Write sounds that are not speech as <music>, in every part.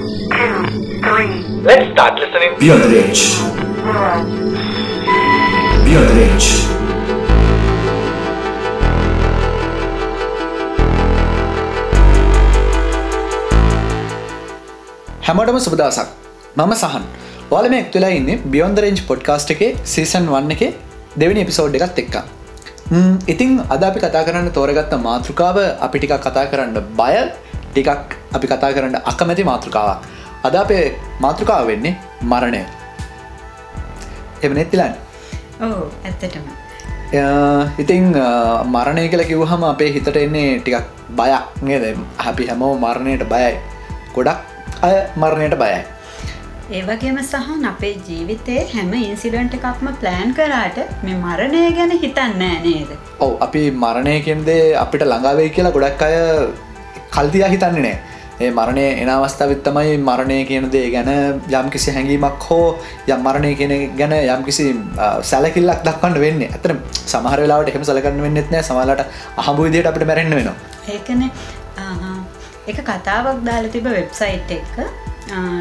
two, three. Let's start listening. Beyond the Range. Beyond the Range. හැමෝටම සුබදසක් මම සහන් ඔයාල මේ එක්තුලා ඉන්න බියොන්ද රෙන්ජ් පොඩ්කාස්ට් එකේ සීසන් වන්න එක දෙවනි එපිසෝඩ් එකත් එක්කා ඉතිං අද අපි කතා කරන්න තෝරගත්ත මාතෘකාව අපි ටිකක් කතා කරන්න බය ටිකක් අපි කතා කරන්න අකමැති මාතෘකාවක්. අද අපේ මාතෘකාව වෙන්නේ මරණය. එම නෙත්තිලන් ඕ ඇත්තටම. ඉතිං මරණය කල කිව්හම අපේ හිතට එන්නේ ටිකක් බයක් නේද? අපි හැමෝ මරණයට බයයි. ගොඩක් අය මරණයට බයයි. ඒවගේම සහන් අපේ ජීවිතේ හැම ඉන්සිඩන්ට් එකක්ම ප්ලෑන් කරාට මේ මරණය ගැන හිතන්න නේද? ඔව අපි මරණය කෙන්දේ අපිට ළඟාවෙයි කියලා ගොඩක් අය කල්තියා හිතන්නේ නෑ. ඒ මරණය එන අවස්ථාවත් තමයි මරණය කියන දේ ගැන යම් කිසි හැඟීමක් හෝ යම් මරණය කියන ගැන යම් කිසි සැලකිල්ලක් දක්වන්න වෙන්න. ඇතර සමහර වෙලාවට එහෙම සලකන්න වෙන්නෙත් නෑ. සමලට අහඹු විදියට අපිට මැරෙන්න්න වෙනවා. ඒකන එක කතාවක් දාලා තිබ වෙබ්සයිට් එක.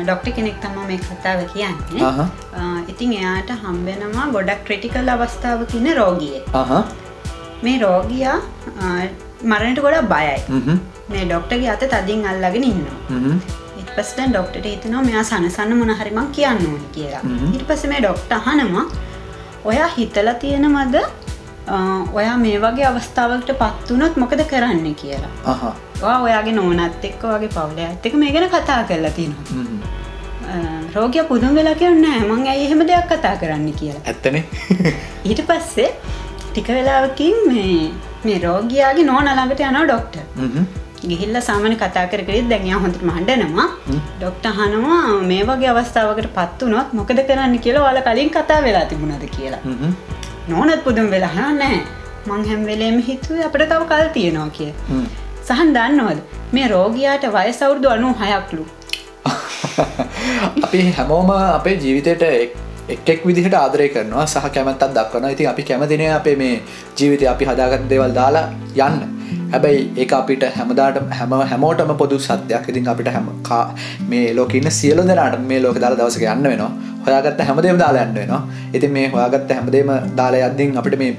ඩොක්ට කෙනෙක් තම මේ කතාව කියන්නේ. ඉතින් එයාට හම්බෙනවා ගොඩක් ක්‍රටිකල් අවස්ථාව කියන රෝගිය මේ රෝගයා මරණට ගොඩක් බයයි. මේ ඩොක්ටගේ අත තදින් අල්ලගෙන ඉන්නවා. හ්ම්. ඉපස්ටන් ඩොක්ටට හිතනවා මෙයා සනසන්න මොනහරිමක් කියන්න ඕන කියලා. ඉට පස මේ ඩොක්ට අහනවා ඔයා හිතල තියෙනමද ආ, ඔයා මේ වගේ අවස්ථාවකට පත්වනොත් මොකද කරන්න කියලා? ඔයාගේ නෝනත් එක්ක වගේ පවුල ඇත්තක මේ ගැන කතා කරලා හ්ම්. රෝගය පුදුම් වෙලා කියන්න මං ඇයි එහෙම දෙයක් කතා කරන්න කියලා? ඇත්තනේ. <laughs> ඊට පස්සේ ටික වෙලාවකින් මේ මේ රෝගයාගේ නෝන ළඟට යනවා ඩොක්ට. ගිහිල්ල සාමන කතා කරකරත් දැන්යා හොඳට මණ්ඩනවා. ඩොක්ට හනවා මේ වගේ අවස්ථාවකට පත් වනොත් මොකද කරන්න කියලා වල කලින් කතා වෙලා තිබුණද කියලා. නෝනත් පුදුම් වෙලා නෑ. මං හැම් වෙලේම හිතුව අපට තව කල් තියෙනවා කිය. සහන් දන්නවද? මේ රෝගයාට වයසවුරුදු අනු හයක්ලු <laughs> අපි හැමෝම අපේ ජීවිතයට එක් විදිහට ආදරය කරනවා. සහ කැමැත්තත් දක්වන ඉතින් අපි කැමතිනය අපේ මේ ජීවිතය අපි හදාගත් දෙවල් දාලා යන්න හැබැයි ඒ අපිට හැමදාට හැම හැමෝටම පොදු සත්‍යයක්. ඉතින් අපිට හැම මේ ලෝකන්න සියලු දෙනාට මේ ලෝක දාලා දවසක යන්න වෙනවා. හොයාගත්ත හැමදේම දාලා යන්න වෙනවා. ඉතින් මේ හොයාගත්ත හැමදේම දාලා යද්දිින් අපිට මේ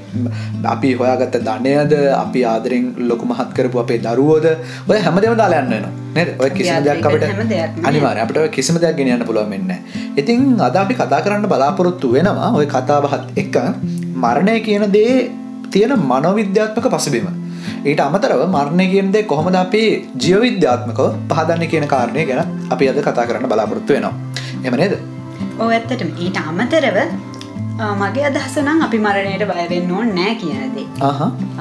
අපි හොයාගත්ත දන්නයද අපි ආදරෙන් ලොකු මහත් කරපු අපේ දරුවෝද ඔය හැමදේම දාලා යන්න වෙනවා. ඔය කිසිම දෙයක් අපිට කරන හැම දෙයක්ම අනිවාර අපට කිසිම දෙයක් ගෙනයන්න පුළුවන් වෙන්න ඉතින් අද අපි කතා කරන්න බලාපොරොත්තු වෙනවා ඔය කතාබහත් එක්ක මරණය කියන දේ තියෙන මනොවිද්‍යාත්මක පසබිම ඊට අමතරව මරණය කියනදේ කොහොමද අපි ජීවවිද්‍යාත්මකව පහදන්න කියන කාරණය ගැන අපි අද කතා කරන්න බලාපොරොත්තු වෙනවා. එම නේද? ඕ ඇත්තට ඊට අමතරව මගේ අදහසනම් අපි මරණයට බයවෙන්න ඕන් නෑ කියනදේ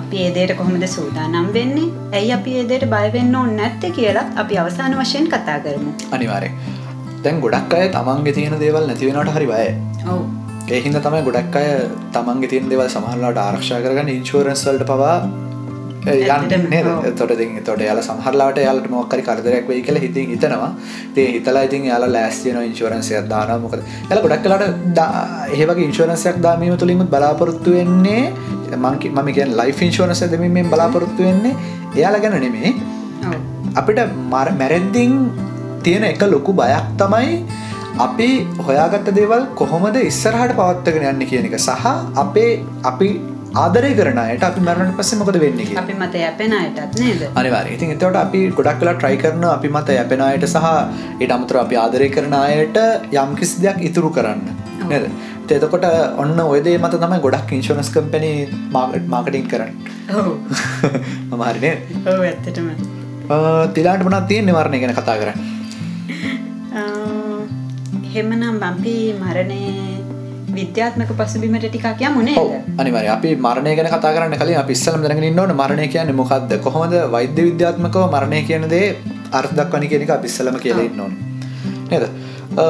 අපි ඒදේට කොහොමද සූදානම් වෙන්නේ? ඇයි අපි ඒදේට බයවෙන්න ඕන්න නැත්ත කියලා අපි අවසාන වශයෙන් කතා කරමු. අනිවාරය දැන් ගොඩක් අය තමන්ගේ තියෙන දේවල් නැතිවෙනට හරි බය ඔව්. ඒහින්ද තමයි ගොඩක් අය තමන්ගේ තියන් දෙවල් සමහරලාට ආරක්ෂා කරගන්න. ඉන්ශුවරන්ස්වල්ට පවා යන්න. තොට ති තොට යාල සහරලාට යාලට මොක්කරි කරදරයක් වෙයි කියල හිතින් හිතනවා. ඒ හිතලා ඉතින් යාල ලෑස්තියන ඉන්ශුවරන්සයක් දාන මොකද ඇල ගොඩක් කලට ඒවගේ ඉන්ශුවරන්සයක් දාමීම තුළින්මුත් බලාපොරොත්තු වෙන්නේ මංකි මම කියෙන් ලයිෆ ඉන්ශුවරන්ස දෙමීමෙන් බලාපොරොත්තු වෙන්නේ එයාල ගැන නෙමේ අපිට මර මැරෙද්දිං තියෙන එක ලොකු බයක් තමයි අපි හොයාගත්ත දේවල් කොහොමද ඉස්සරහට පවත්තගෙන යන්න කියන එක. සහ අපේ අපි ආදරය කරනයට අපි මැරණට පස්සේ මොකද වෙන්න අපි මත යැපෙන අයටත් නේද? අනිවාර ඉතින් එතවට අපි ගොඩක් කලා ට්‍රයි කරන අපි මත යැපෙනයට සහ ඉට අමතර අපි ආදරය කරන අයට යම් කිසි දෙයක් ඉතුරු කරන්න. නද? තෙතකොට ඔන්න ඔයදේ මත තමයි ගොඩක් ඉන්ශනස් කම්පැනි මාගට මාකටින් කරන්න. ඔව්. <laughs> මහරිනේ ඔව් ඇත්තටම. තිලාට මනත් තියෙන් නිවරණය ගැන කතා කරන්න? හෙමනම් අපි මරණය විද්‍යාත්මක පසුබිමට ටිකක් යමු ඔව් නේද අනිවාර්ය අපි මරණය ගැන කතා කරන්න කලින් අපි ඉස්සෙල්ලම දැනගෙන ඉන්න ඕනේ. මරණය කියන්නේ මොකක්ද කොහොමද වෛද්‍ය විද්‍යාත්මකව මරණය කියන දේ අර්ථ දක්වන්නේ කියන එක අපි ඉස්සෙල්ලම කියලා ඉන්න ඕනේ. නේද? අ,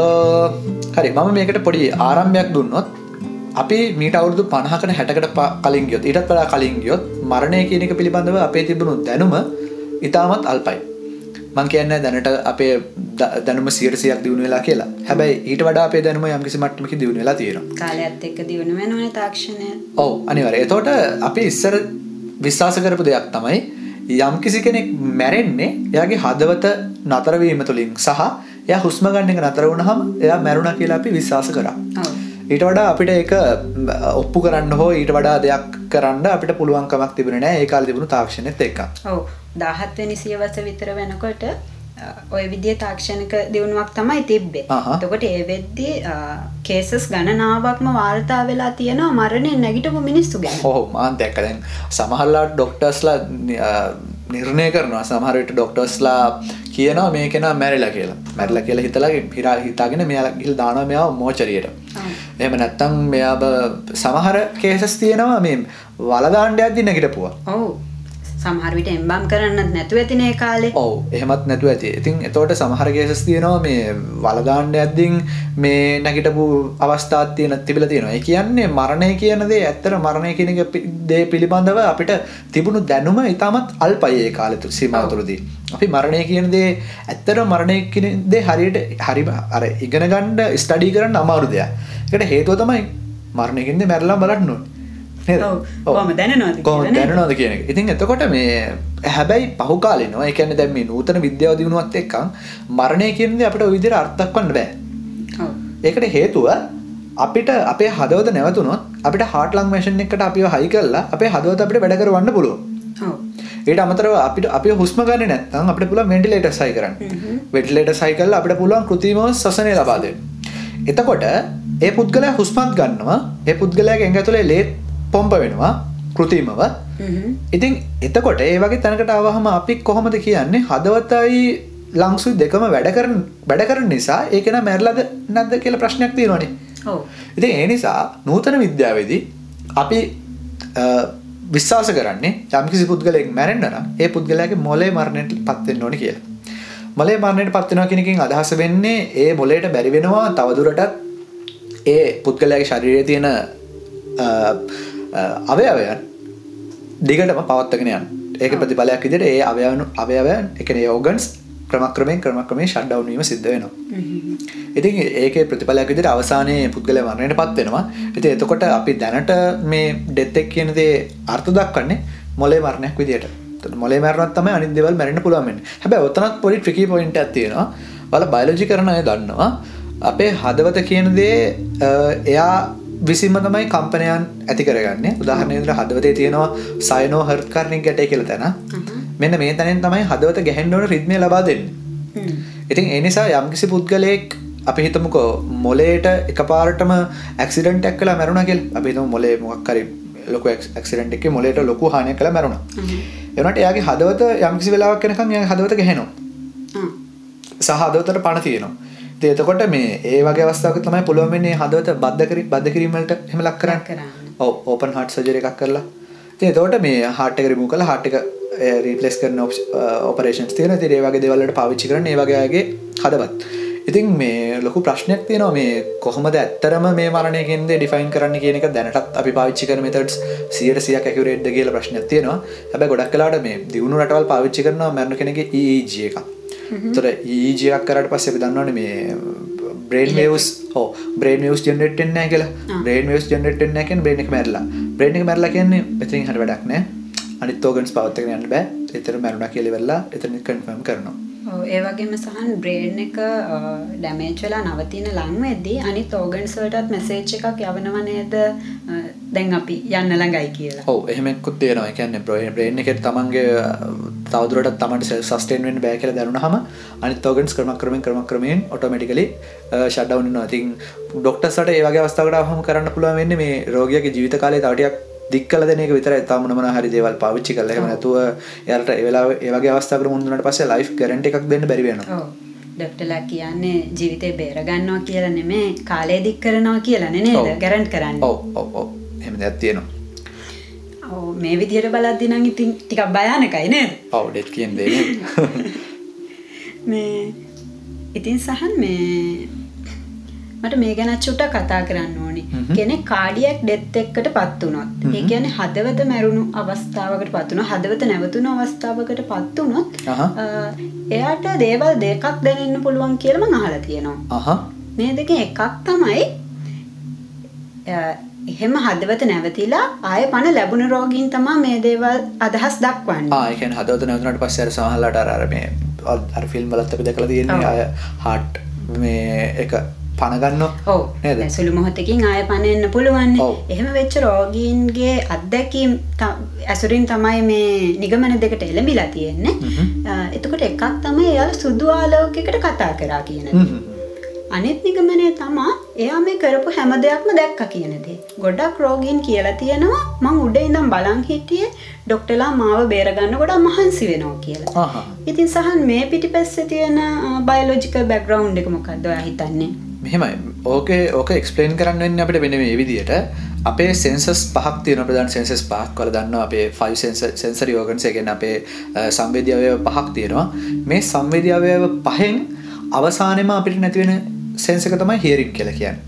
හරි. මම මේකට පොඩි ආරම්භයක් දුන්නොත් අපි මීට අවුරුදු පණහකට හැටකට ප- කලින් ගියොත් ඊටත් වඩා කලින් ගියොත් මරණය කියන එක පිළිබඳව අපේ තිබුණු දැනුම ඉතාමත් අල්පයි. මං කියන්න දැනට අපේ දැනුම සියරසියක් දියුණු වෙලා කියලා. හැබැයි ඊට වඩා අපේ දැනුම යම්කිසි මට්ටමක දියුණු වෙලා තියෙනවා. කාලයක්ත් එක්ක දියුණු වෙනවන තාක්ෂණය. ඔව් අනිවර එතෝට අපි ඉස්සර විශ්වාස කරපු දෙයක් තමයි යම් කිසි කෙනෙක් මැරෙන්නේ එයාගේ හදවත නතරවීම තුළින් සහ එයා හුස්ම ගන්න එක නතර වුණහම එයා මැරුණ කියලා අපි විශ්වාස කරා. ඊට වඩා අපිට ඒක ඔප්පු කරන්න හෝ ඊට වඩා දෙයක් කරන්න අපිට පුළුවන්කමක් තිබෙන නෑ. ඒ කාලේ තිබුණු තාක්ෂණයත් එක්ක ඔව් දාහත්වනි සියවස විතර වෙනකොට ඔය විදිය තාක්ෂණක දියුණුවක් තමයි තිබ්බේ. අහහ. තකොට ඒ වෙද්දී කේසස් ගණනාවක්ම වාර්තා වෙලා තියෙනවා මරණය නැගිටපු මිනිස්සු ගැන. හෝ මාන් දැක්ක. දැන් සමහල්ලාට ඩොක්ටර්ස්ලා නිර්ණය කරනවා. සමහරට ඩොක්ටර්ස්ලා කියනවා මේ කෙනා මැරිලා කියලා. මැරිලා කියලා හිතලා හිරා හිතාගෙන මෙයාලා ගිහිල් දානවා මෙයාව මෝචරියට ඔව්. එහෙම නැත්තම් මෙයා බ- සමහර කේසස් තියෙනවා මේ වලදාණ්ඩ යද්දි නැගිටපුවා. ඔව් සමහර විට එම්බම් කරන්නත් නැතුව ඇතින කාලේ. ඔව් එහෙමත් නැතුව ඇති. ඉතින් එතෝට සමහර කේසස් තියෙනවා මේ වලදාණ්ඩ ඇද්දිින් මේ නැගිටපු අවස්ථාත් තියෙන තිබිල තියෙනවා. ඒ කියන්නේ මරණය කියනදේ ඇත්තර මරණය පි- දේ පිළිබඳව අපිට තිබුණු දැනුම ඉතාමත් අල්පයේ කාලතු සීමාතුරදී අපි මරණය කියන දේ ඇත්තර මරණය කියන දේ හරියට හරිම අර ඉගෙන ගණ්ඩ ස්ටඩී කරන්න අමාරු දෙයක්. එකට හේතුව තමයි මරණයකින්ද මැරලා බලන්න ඕනේ. කොම දැනනවාද කොම දැනනවාද කියන ඉතින් එතකොට මේ හැබැයි පහුකාලනවා එකන දැම නූතන විද්‍යාව දියුණුවත් එක්කම් මරණය කියන්නේ අපට විදිර අර්ථක් වන්න බෑ. ඒකට හේතුව අපිට අපේ හදවත නැවතුනොත් අපිට හාට ලංමේෂන් එකට අපි හයි කල්ලා අපේ හදවත අපට වැඩ කරවන්න පුළුව ඒට අමතරව අපිට අපි හුස්ම ගන්න නැත්තම් අපට පුළ මෙන්ටිලේට සයි කරන්න. වෙටලේට සයිකල් අපට පුළුවන් කෘතිීම සසනය ලබාද එතකොට ඒ පුද්ගලයා හුස්මත් ගන්නවා. ඒ පුද්ගලයා ඇඟ තුළේ ලේත් පොම්ප වෙනවා. හ්ම්. ඉතින් එතකොට ඒ වගේ තැනකට ආවහම අපි කොහොමද කියන්නේ හදවතයි ලංසුයි දෙකම වැඩ කරන වැඩ කරන නිසා ඒක න මැරලාද නැද්ද කියලා ප්‍රශ්නයක් තියෙනවානේ. ඉතින් ඒ නිසා නූතන විද්‍යාවේදී අපි විශ්වාස කරන්නේ යම්කිසි පුද්ගලයෙක් මැරෙන්න නම් ඒ පුද්ගලයාගේ මොලේ මරණයට පත් වෙන්න ඕනේ කියලා. මොලේ මරණයට පත් වෙනවා කියන එකෙන් අදහස වෙන්නේ ඒ මොලේට බැරි වෙනවා තවදුරටත් ඒ පුද්ගලයාගේ ශරීරයේ තියෙන අවයවයන් දිගටම පවත්වගෙන යන්න. ඒක ප්‍රතිඵලයක් විදිහට ඒ අවයවන අවයවයන් ඒ කියන්නේ ඕගන්ස් ක්‍රමක්‍රමයෙන් ක්‍රමක්‍රමයෙන් ෂට් ඩවුන් වීම සිද්ධ වෙනවා. ඉතින් ඒකේ ප්‍රතිඵලයක් විදිහට අවසානයේ පුද්ගලයා මරණයට පත් වෙනවා. ඉතින් එතකොට අපි දැනට මේ ඩෙත් එක කියන දේ අර්ථ දක්වන්නේ මොලේ මරණයක් විදිහට. එතකොට මොලේ මරණත් තමයි අනිත් දේවල් මැරෙන්න පුළුවන් වෙන්නේ. හැබැයි ඔතනත් පොඩි ට්‍රිකි පොයින්ට් එකක් තියෙනවා. ඔයාලා බයොලොජි කරන අය දන්නවා. අපේ හදවත කියන දේ එයා විසින්ම තමයි කම්පනයන් ඇති කරගන්නේ. උදාහරණයක් විදිහට හදවතේ තියෙනවා සයනෝ හර්ට් කරණික් ගැටේ කියලා තැන. මෙන්න මේ තැනින් තමයි හදවත ගැහෙන්න ඕන රිද්මය ලබා දෙන්නේ. ඉතින් ඒ නිසා යම්කිසි පුද්ගලයෙක් අපි හිතමුකෝ මොලේට එකපාරටම ඇක්සිඩන්ට් එකක් කළා මැරුණා කියලා. අපි හිතමු මොලේ මොකක් හරි ලොකු ඇක්සිඩන්ට් එකේ මොලේට ලොකු හානියක් කළා මැරුණා. වුණාට එයාගේ හදවත යම්කිසි වෙලාවක් යනකම් එයාගේ හදවත ගැහෙනවා. ආ. සහ හදවතට පණ තියෙනවා. එතකොට මේ ඒ වගේ අවස්ථාවක තමයි පුළුවන් වෙන්නේ හදවත බද්ධ කරි බද්ධ කිරීම වලට එහෙම ලක් කරන්න. ඔව් ඕපන් හાર્ට් සර්ජරි එකක් කරලා. ඉතින් එතකොට මේ හાર્ට් එක රිමූව් කරලා හાර්ට් එක රීප්ලේස් කරන ඔපරේෂන්ස් තියෙනවා. ඉතින් ඒ වගේ දේවල් වලට පාවිච්චි කරන ඒ වගේ අයගේ හදවත්. ඉතින් මේ ලොකු ප්‍රශ්නයක් තියෙනවා මේ කොහොමද ඇත්තරම මේ මරණයකින්ද ඩිෆයින් කරන්න කියන එක දැනටත් අපි පාවිච්චි කරන මෙතඩ්ස් සියට සියක් ඇකුරේට්ද කියලා ප්‍රශ්නයක් තියෙනවා. හැබැයි ගොඩක් කලාට මේ දියුණු රටවල් පාවිච්චි කරනවා මරණ කෙනෙක් EEG එකක්. ඒතර EEG එකක් කරාට පස්සේ අපි දන්නවනේ මේ බ්‍රේන් වේව්ස් ඔව් බ්‍රේන් වෙන්නේ නැහැ කියලා. බ්‍රේන් වේව්ස් ජෙනරේට් වෙන්නේ නැහැ කියන්නේ බ්‍රේන් එක මැරිලා. බ්‍රේන් එක මැරිලා කියන්නේ එතනින් හරිය වැඩක් නැහැ. අනිත් ඕගන්ස් පවත්වාගෙන යන්න බෑ. ඒතර මැරුණා කියලා ඉවරලා එතන කන්ෆර්ම් කරනවා. ඔව් ඒ වගේම සහන් බ්‍රේන් එක ඩැමේජ් වෙලා නවතින ලං වෙද්දී අනිත් ඕගන්ස් වලටත් මෙසේජ් එකක් යවනවා නේද අ, දැන් අපි යන්න ළඟයි කියලා. ඔව් එහෙම එක්කුත් තියෙනවා. ඒ කියන්නේ බ්‍රේන් බ්‍රේන් එකේ තමන්ගේ අ, තවදුරටත් තමන්ට සෙල්ෆ් සස්ටේන් වෙන්න බෑ කියලා දැනුණාම අනිත් ඕගන්ස් ක්‍රමක්‍රමයෙන් ක්‍රමක්‍රමයෙන් ඔටෝමැටිකලි ෂට් ඩවුන් වෙනවා. ඉතින් ඩොක්ටර්ස්ලාට ඒ වගේ අවස්ථාවකට ආවම කරන්න පුළුවන් වෙන්නේ මේ රෝගියාගේ ජීවිත කාලය තව ටිකක් දික් කළ දෙන එක විතරයි තාම මොන මොන හරි දේවල් පාවිච්චි කරලා එහෙම නැතුව එයාලට ඒ වෙලාවේ ඒ වගේ අවස්ථාවකට මුහුණ දුන්නාට පස්සේ ලයිෆ් ගැරන්ටි එකක් දෙන්න බැරි වෙනවා. ඩොක්ටර්ලා කියන්නේ ජීවිතේ බේර ගන්නවා කියලා නෙමෙයි කාලය දික් කරනවා කියලානේ නේද? ගැරන්ට් කරන්නේ. ඔව් ඔව් ඔව් එහෙම දෙයක් තියෙනවා. මේ විදිහට බලද්දී නම් ඉතින් ටිකක් භයානකයි නේද? ඔව් ඩෙත් කියන දේ නේද? <laughs> මේ ඉතින් සහන් මේ මට මේ ගැන චුට්ටක් කතා කරන්න ඕනි. කෙනෙක් කාඩියක් ඩෙත් එක්කට පත් වුණොත්, ඒ. කියන්නේ හදවත මැරුණු අවස්ථාවකට පත් වුණා, හදවත නැවතුණු අවස්ථාවකට පත් වුණොත්, එයාට දේවල් දෙකක් දැනෙන්න පුළුවන් කියලා මම අහලා තියෙනවා. අහහ. මේ දෙකෙන් එකක් තමයි එහෙම හදවත නැවතිලා ආය පණ ලැබුණ රෝගීන් තමා මේ දේවල් අදහස් දක්වන්න ආයකන් හදවත නැවතුනට පස්සර සහල්ලට අර මේ අර ෆිල්ම් බලත් අපි දැකලා තියෙන්නේ අය හට් මේ එක පණගන්න ඔව් සුළු මොහොතකින් ආය පණ එන්න පුළුවන්. එහෙම වෙච්ච රෝගීන්ගේ අත්දැකීම් ඇසුරින් තමයි මේ නිගමන දෙකට එළඹිලා තියෙන්නේ එතකොට එකක් තමයි එයාලා සුදු ආලෝකයකට කතා කරා කියන. අනිත් නිගමනය තමා එයා මේ කරපු හැම දෙයක්ම දැක්ක කියන දේ. ගොඩක් රෝගීන් කියලා තියෙනවා මං උඩ ඉඳන් බලන් හිටියේ ඩොක්ටර්ලා මාව බේරගන්න ගොඩක් මහන්සි වෙනවා කියලා. ඉතින් සහන් මේ පිටිපස්සේ තියෙන බයෝලොජිකල් බෑග්ග්‍රවුන්ඩ් එක මොකක්ද ඔයා හිතන්නේ? මෙහෙමයි. ඕකේ ඕක එක්ස්පලේන් කරන්න අපිට වෙන මේ විදියට. අපේ සෙන්සස් පහක් තියෙන ප්‍රධාන සෙන්සස් පහක් වල දන්නවා. අපේ 5 සෙන්සරි ඕගන්ස් එකෙන් අපේ සංවේදී අවයව පහක් තියෙනවා. මේ සංවේදී අවයව පහෙන් අවසානයේම අපිට නැති වෙන සෙන්ස් එක තමයි හියරින් කියලා කියන්නේ.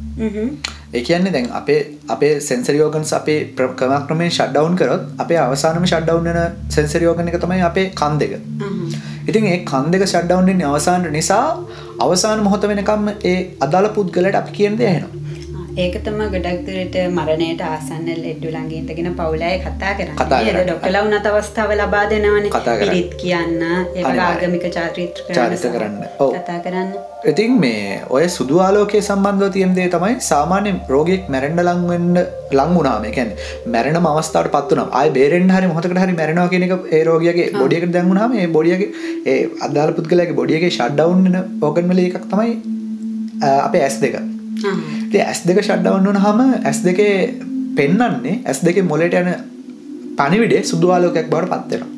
ඒ කියන්නේ දැන් අපේ අපේ සෙන්සරි ඕගන්ස් අපේ ප්‍ර- ක්‍රමක්‍රමයෙන් ෂට් ඩවුන් කරොත් අපේ අවසානම ෂට් ඩවුන් වෙන සෙන්සරි ඕගන් එක තමයි අපේ කන් දෙක. ඉතින් ඒ කන් දෙක ෂට් ඩවුන් වෙන්නේ අවසාන නිසා අවසාන මොහොත වෙනකම් ඒ අදාළ පුද්ගලයාට අපි කියන දේ ඇහෙනවා. ඒක තමයි ගොඩක් දුරට මරණයට ආසන්න ලෙඩ්ඩු ළඟ ඉඳගෙන පවුලයි කතා කරන්නේ. ඩොක්ටර්ලා උනත් අවස්ථාව ලබා දෙනවනේ. පිරිත් කියන්න, ඒ වගේ අනිවාර්යයෙන්. ආගමික චාරිත්‍ර. චාරිත්‍ර කරන්න. කතා කරන්න. ඉතින් මේ ඔය සුදු ආලෝකයේ සම්බන්ධව තියෙන දේ තමයි සාමාන්‍ය රෝගියෙක් මැරෙන්න ලං වෙන්න ලං වුණාම ඒ කියන්නේ මැරෙනම අවස්ථාවට පත් වුණාම ආයෙ බේරෙන්න හරි මොහොතකට හරි මැරෙනවා කියන එක ඒ රෝගියාගේ බොඩි එකට දැන් වුණාම ඒ බොඩියගේ ඒ අදාළ පුද්ගලයාගේ බොඩි එකේ ෂට් ඩවුන් වෙන ඕගන් වල එකක් තමයි අපේ S2. ආ. ඉතින් S2 ෂට් ඩවුන් වුණාම S2 පෙන්වන්නේ S2 මොලේට යන පණිවිඩේ සුදු ආලෝකයක් බවට පත් වෙනවා.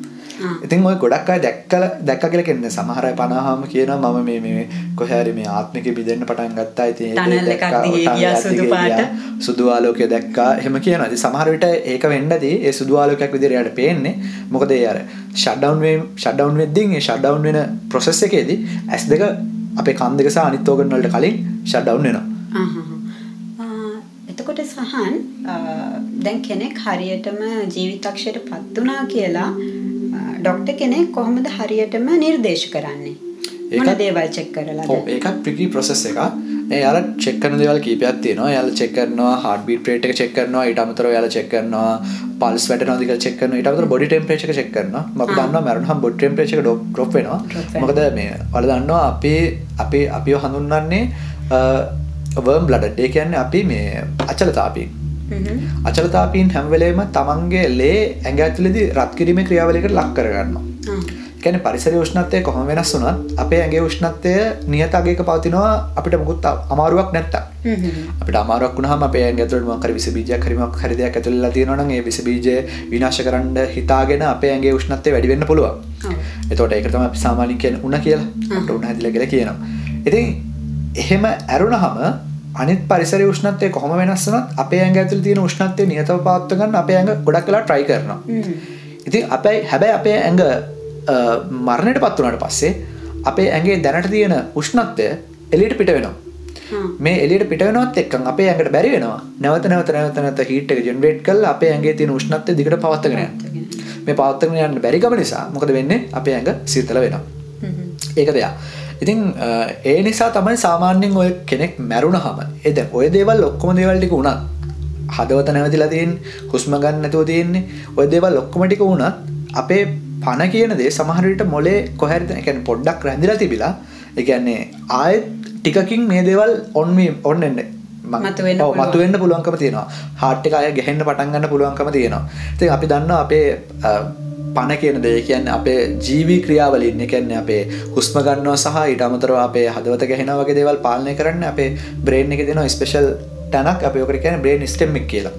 ආ. ඉතින් ඔය ගොඩක් අය දැක්කල දැක්ක කියලා කියන්නේ සමහර අය 50ාම කියනවා මම මේ මේ කොහේ හරි මේ ආත්මිකේ බිඳෙන්න පටන් ගත්තා Tunnel එකක් දැක්කා, දිගේ tunnel ගියා එකක් සුදු දිගේ පාට. ගියා, සුදු ආලෝකය දැක්කා එහෙම කියනවා. ඉතින් සමහර විට ඒක වෙන්න ඇති ඒ සුදු ආලෝකයක් විදිහට යාට පේන්නේ. මොකද අර ෂට් ඩවුන් වෙ ෂට් ඩවුන් වෙද්දී ඒ ෂට් ඩවුන් වෙන process එකේදී S2 අපේ කන් දෙක සහ අනිත් ඕගන් වලට කලින් ෂට් ඩවුන් වෙනවා. එතකොට සහන් දැන් කෙනෙක් හරියටම ජීවිතක්ෂයට පත් වුණා කියලා ඩොක්ටර් කෙනෙක් කොහොමද හරියටම නිර්දේශ කරන්නේ? මොන දේවල් චෙක් කරලාද? ඔව් ඒකත් ට්‍රිකි ප්‍රොසෙස් එකක්. ඒ යාලා චෙක් කරන දේවල් කීපයක් තියෙනවා. යාලා චෙක් කරනවා heart beat rate එක චෙක් කරනවා. ඊට අමතරව යාලා චෙක් කරනවා pulse වැටෙනවද කියලා චෙක් කරනවා. ඊට අමතරව body temperature එක චෙක් කරනවා. ආ. දන්නවා මරණහම body temperature එක. Drop වෙනවා. මොකද මේ ඔයාලා දන්නවා අපේ අපේ අපිව හඳුන්වන්නේ worm blooded. ඒ කියන්නේ අපි මේ අචලතාවීන්. හ්ම්. අචලතාවීන් හැම වෙලේම තමන්ගේ ලේ ඇඟ ඇතුළේදී රත් කිරීමේ ක්‍රියාවලියකට ලක් කරගන්නවා. ආ. කියන්නේ පරිසරයේ උෂ්ණත්වය කොහොම වෙනස් වුණත් අපේ ඇඟේ උෂ්ණත්වය නියත අගයක පවතිනවා අපිට මොකුත් අමාරුවක් හ්ම්. අපිට අමාරුවක් වුණාම අපේ ඇඟ ඇතුළේ මොකක් හරි විස බීජයක් හරි මොකක් හරි දෙයක් ඇතුළේ වෙලා තියෙනවා නම් ඒ විස බීජය විනාශ කරන්න හිතාගෙන අපේ ඇඟේ උෂ්ණත්වය වැඩි වෙන්න පුළුවන්. ඔව්. එතකොට ඒකට තමයි අපි සාමාන්‍යයෙන් කියන්නේ උණ කියලා. අපිට උණ හැදිලා කියලා කියනවා. ඉතින් එහෙම ඇරුණාම අනිත් පරිසරයේ උෂ්ණත්වය කොහොම වෙනස් වුණත් අපේ ඇඟ ඇතුළේ තියෙන උෂ්ණත්වය නියතව පවත්වා ගන්න අපේ ඇඟ ගොඩක් වෙලා try කරනවා. ඉතින් අපේ හැබැයි අපේ ඇඟ මරණයට පත් වුණාට පස්සේ අපේ ඇඟේ දැනට තියෙන උෂ්ණත්වය එළියට පිට වෙනවා. මේ එළියට පිට වෙනවත් එක්කන් අපේ ඇඟට බැරි වෙනවා. නැවත නැවත නැවත නැවත හීට් එක ජෙනරේට් කරලා අපේ ඇඟේ තියෙන උෂ්ණත්වය දිගට පවත්වාගෙන යන්න. මේ පවත්වාගෙන යන්න බැරි කම නිසා මොකද වෙන්නේ? අපේ ඇඟ සීතල වෙනවා. ඒක දෙයක්. ඉතින් ඒ නිසා තමයි සාමාන්‍යයෙන් ඔය කෙනෙක් මැරුණාම ඒ දැන් ඔය දේවල් ඔක්කොම දේවල් ටික උනත් හදවත නැවතිලා තියෙන්නේ හුස්ම ගන්න නැතුව තියෙන්නේ ඔය දේවල් ඔක්කොම ටික උනත් අපේ පණ කියන දේ සමහර විට මොලේ කොහරිද ඒ කියන්නේ පොඩ්ඩක් රැඳිලා තිබිලා ඒ කියන්නේ ආයෙත් ටිකකින් මේ දේවල් ඔන් මේ ඔන් එන්නේ මතුවෙන්න පුළුවන්කම තියෙනවා. හાર્ට් එක ආයෙ ගැහෙන්න පටන් ගන්න පුළුවන්කම තියෙනවා. ඉතින් අපි දන්නවා අපේ පණ කියන දේ කියන්නේ අපේ ජීවී ක්‍රියාවලින් ඒ කියන්නේ අපේ හුස්ම ගන්නවා සහ ඊට අමතරව අපේ හදවත ගැහෙනවා වගේ දේවල් පාලනය කරන්න අපේ බ්‍රේන් එකේ දෙනවා ස්පෙෂල් තැනක් අපි ඔකට කියන්නේ බ්‍රේන් ස්ටෙම් එක කියලා.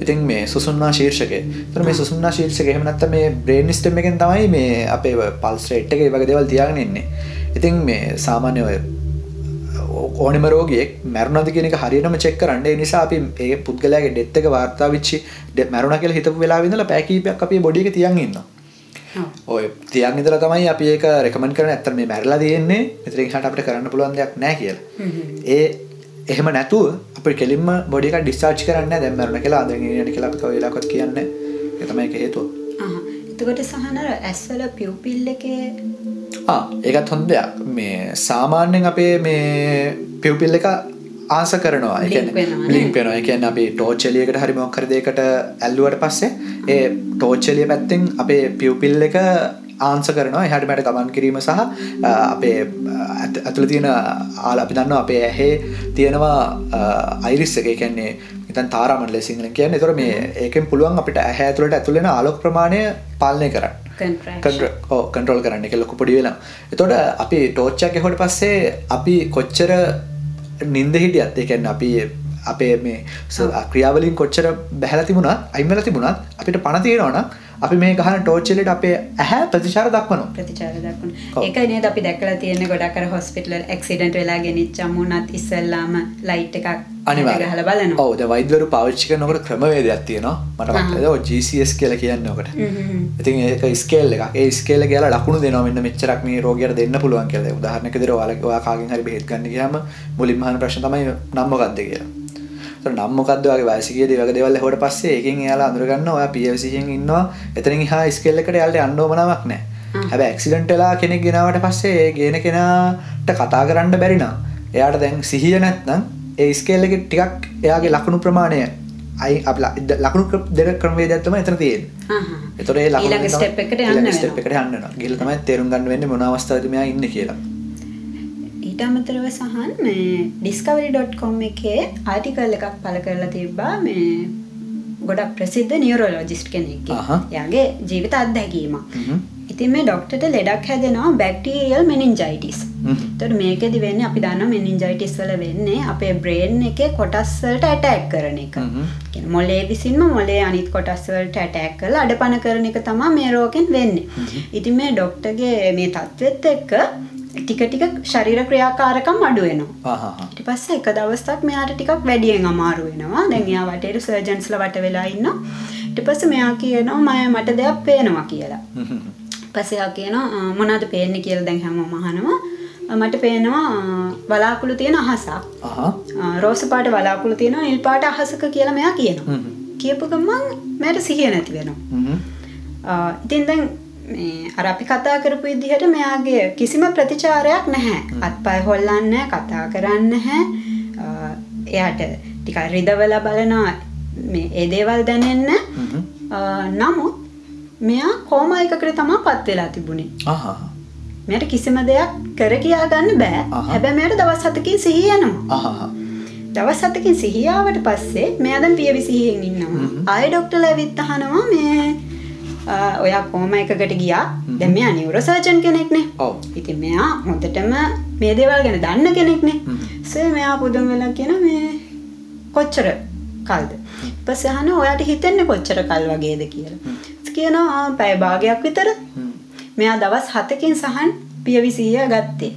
ඉතින් මේ සුසුම්නා ශීර්ෂකය. ඒතර මේ සුසුම්නා ශීර්ෂකය එහෙම නැත්නම් මේ බ්‍රේන් ස්ටෙම් එකෙන් තමයි මේ අපේ පල්ස් රේට් එක වගේ දේවල් තියාගෙන ඉන්නේ. ඉතින් මේ සාමාන්‍ය ඔය ඕනෙම රෝගියෙක් මැරුණාද කියන එක හරියටම චෙක් කරන්න. නිසා අපි ඒ පුද්ගලයාගේ ඩෙත් එක වාර්තා වෙච්චි මැරුණා කියලා හිතපු වෙලාවෙ ඉඳලා පැය කිහිපයක් අපි බොඩි එක තියන් ඉන්නවා. ඔව්. ඔය තියන් ඉඳලා තමයි අපි ඒක රෙකමන්ඩ් කරන්නේ. ඇත්තට මේ මැරිලා තියෙන්නේ. මෙතනින් එහාට අපිට කරන්න පුළුවන් දෙයක් නැහැ කියලා. ඒ එහෙම නැතුව අපි කෙලින්ම බොඩි එක ඩිස්චාර්ජ් කරන්නේ මැරුණා කියලා අපි කව වෙලාවකත් කියන්නේ. ඒ තමයි ඒක හේතුව. එතකොට සහන අර ඇස්වල පියුපිල් එකේ ඒකත් හොඳ දෙයක්. මේ සාමාන්‍යයෙන් අපේ මේ පිව්පිල් එක ආස කරනවා. ලිින්ක් වෙනවා එකන්න අපි ටෝචලියකට හරි මොක්කරදයකට ඇල්ලුවට පස්සේ ඒ ටෝච්චලිය පැත්තෙන් අපේ පියව්පිල් එක ආන්ස කරනවා. එහට මැට ගමන් කිරීම සහ අපේ ඇතුළ තියෙන ආල අපි දන්න අපේ ඇහේ තියෙනවා අයිරිස් එක. කැන්නේ ඉතන් තාරමට ලෙසිංහල කියන්න. තොර මේ ඒකෙන් පුළුවන් අපිට ඇහැ ඇතුළට ඇතුළෙන ආලොක් ප්‍රමාණය පාලනය කරන්න කන්ට්‍රෝල් කරන්න එක ලොකු පොඩි වෙලා. එතොට අපි ටෝච්චක් හොට පස්සේ අපි කොච්චර නින්ද හිටියත් එකන්න අපි අපේ මේ ක්‍රියාවලින් කොච්චර බැහල තිබුණත් අයිමල තිබුණත් අපිට පණතියෙනවනම් අපි මේ ගහන ටෝච්චලට අපේ ඇහැ ප්‍රතිචාර දක්වනු ප්‍රතිචාර දක්වන. ඒක නේද අපි දැකලා තියෙන ගොඩක්කර හොස්පිටල් එක්සිඩන්ට් වෙලා ගෙනනිච්චම්මුණත් ඉස්සල්ලාම ලයිට් එකක් අනිවා හල බලන ඔවද වෛදවරු පාවිච්චික නොකට ක්‍රමවේදයක් තියෙනවා. මට ජස් කියල කියන්නකට ඉතින් ඒක ස්කේල් එක ඒ ස්කේල කියලා ලකුණු දෙනවන්න මෙච්චරක් මේ රෝගයට දෙන්න පුළුවන් කියල. උදාහරනක දර වාලකවා කාගෙන් හරි බෙත්ගන්න කියම මුලින්මහන ප්‍රශ්න තමයි නම්මගත්ද කියලා නම්මොකක්දවගේ වයසිගේ දෙවක දෙවල් හොට පස්සේ එකින් යාලා අඳුරගන්න ඔය පියසියෙන් ඉන්නවා. එතන හා ස්කෙල්ලකට යාලට අන්ඩෝමනාවක් නෑ හැබ ඇක්සිඩන්ටලා කෙනෙක් ගෙනාවට පස්සේ ඒ ගේන කෙනාට කතා කරන්න බැරිනා එයාට දැන් සිහිය නැත්නම් ඒ ස්කේල්ලක ටිකක් එයාගේ ලකුණු ප්‍රමාණය අයි අප ලකුණු දෙක ක්‍රමේ දැත්තම එතන තියෙන් එතොරේ ල ස්ටප් එකට යන්න ගිල තමයි තේරුම් ගන්න වෙන්න මොනවස්ථාදමයා ඉන්න කියලා ඊට අමතරව සහන් මේ ඩිස්කවරි.කොම් එකේ ආටිකල් එකක් පල කරලා තිබ්බා මේ ගොඩක් ප්‍රසිද්ධ නියරෝලෝජිස්ට් කෙනෙක් යාගේ ජීවිත අත්දැකීමක්. ඉතින් මේ ඩොක්ටට ලෙඩක් හැදෙනවා බැක්ටීරියල් මෙනින්ජයිටිස් තොට මේකෙදි වෙන්න අපි දන්න මෙනින්ජයිටිස් වල වෙන්නේ අපේ බ්‍රේන් එක කොටස්වලට ඇටැක් කරන එක. මොලේ විසින්ම මොලේ අනිත් කොටස්වලට ඇටැක් කල අඩ පණ කරන එක තමා මේ රෝකෙන් වෙන්නේ. ඉතින් මේ ඩොක්ටගේ මේ තත්ත්වෙත් එක්ක ටික ටික ශරීර ක්‍රියාකාරකම් අඩු වෙනවා. ඊට පස්සේ එක දවසක් මෙයාට ටිකක් වැඩියෙන් අමාරු වෙනවා. දැන් එයා වටේට සර්ජන්ස්ලා වට වෙලා ඉන්නවා. ඊට පස්සේ මෙයා කියනවා මම මට දෙයක් පේනවා කියලා. පස්සේ එයා කියනවා මොනවද පේන්නේ කියලා දැන් හැමෝම අහනවා. මට පේනවා වලාකුළු තියෙන අහසක්. රෝස පාට වලාකුළු තියෙනවා නිල් පාට අහසක කියලා මෙයා කියනවා. කියපු ගමන් මට සිහිය නැති වෙනවා. ඉතින් දැන් අර අපි කතා කරපු විදිහට මෙයාගේ කිසිම ප්‍රතිචාරයක් නැහැ. අත්පය හොල්ලන්න කතා කරන්න නැහැ. එයාට ටිකක් රිදවලා බලනවා මේ ඒ දේවල් දැනෙන්න. නමුත් මෙයා කෝමා එකකට තමයි පත් වෙලා තිබුණේ. මෙයාට කිසිම දෙයක් කර කියා ගන්න බෑ. හැබැයි මෙයාට දවස් 7කින් සිහිය යනවා. දවස් 7කින් සිහිය ආවට පස්සේ මෙයා දැන් පියවි සිහියෙන් ඉන්නවා. ආයෙ ડોක්ටර්ලා ඇවිත් අහනවා මේ ඔයා කෝම එකකට ගියා දැන් මෙයා නියුරෝසර්ජන් කෙනෙක්නේ. ඔව්. ඉතින් මෙයා හොඳටම මේ දේවල් ගැන දන්න කෙනෙක්නේ. සේ මෙයා පුදුම වෙලා කියන මේ කොච්චර කල්ද? ඊපස්සේ අහනවා ඔයාට හිතෙන්නේ කොච්චර කල් වගේද කියලා. කියනවා පැය භාගයක් විතර. මෙයා දවස් 7කින් සහන් පියවි සීය ගත්තේ.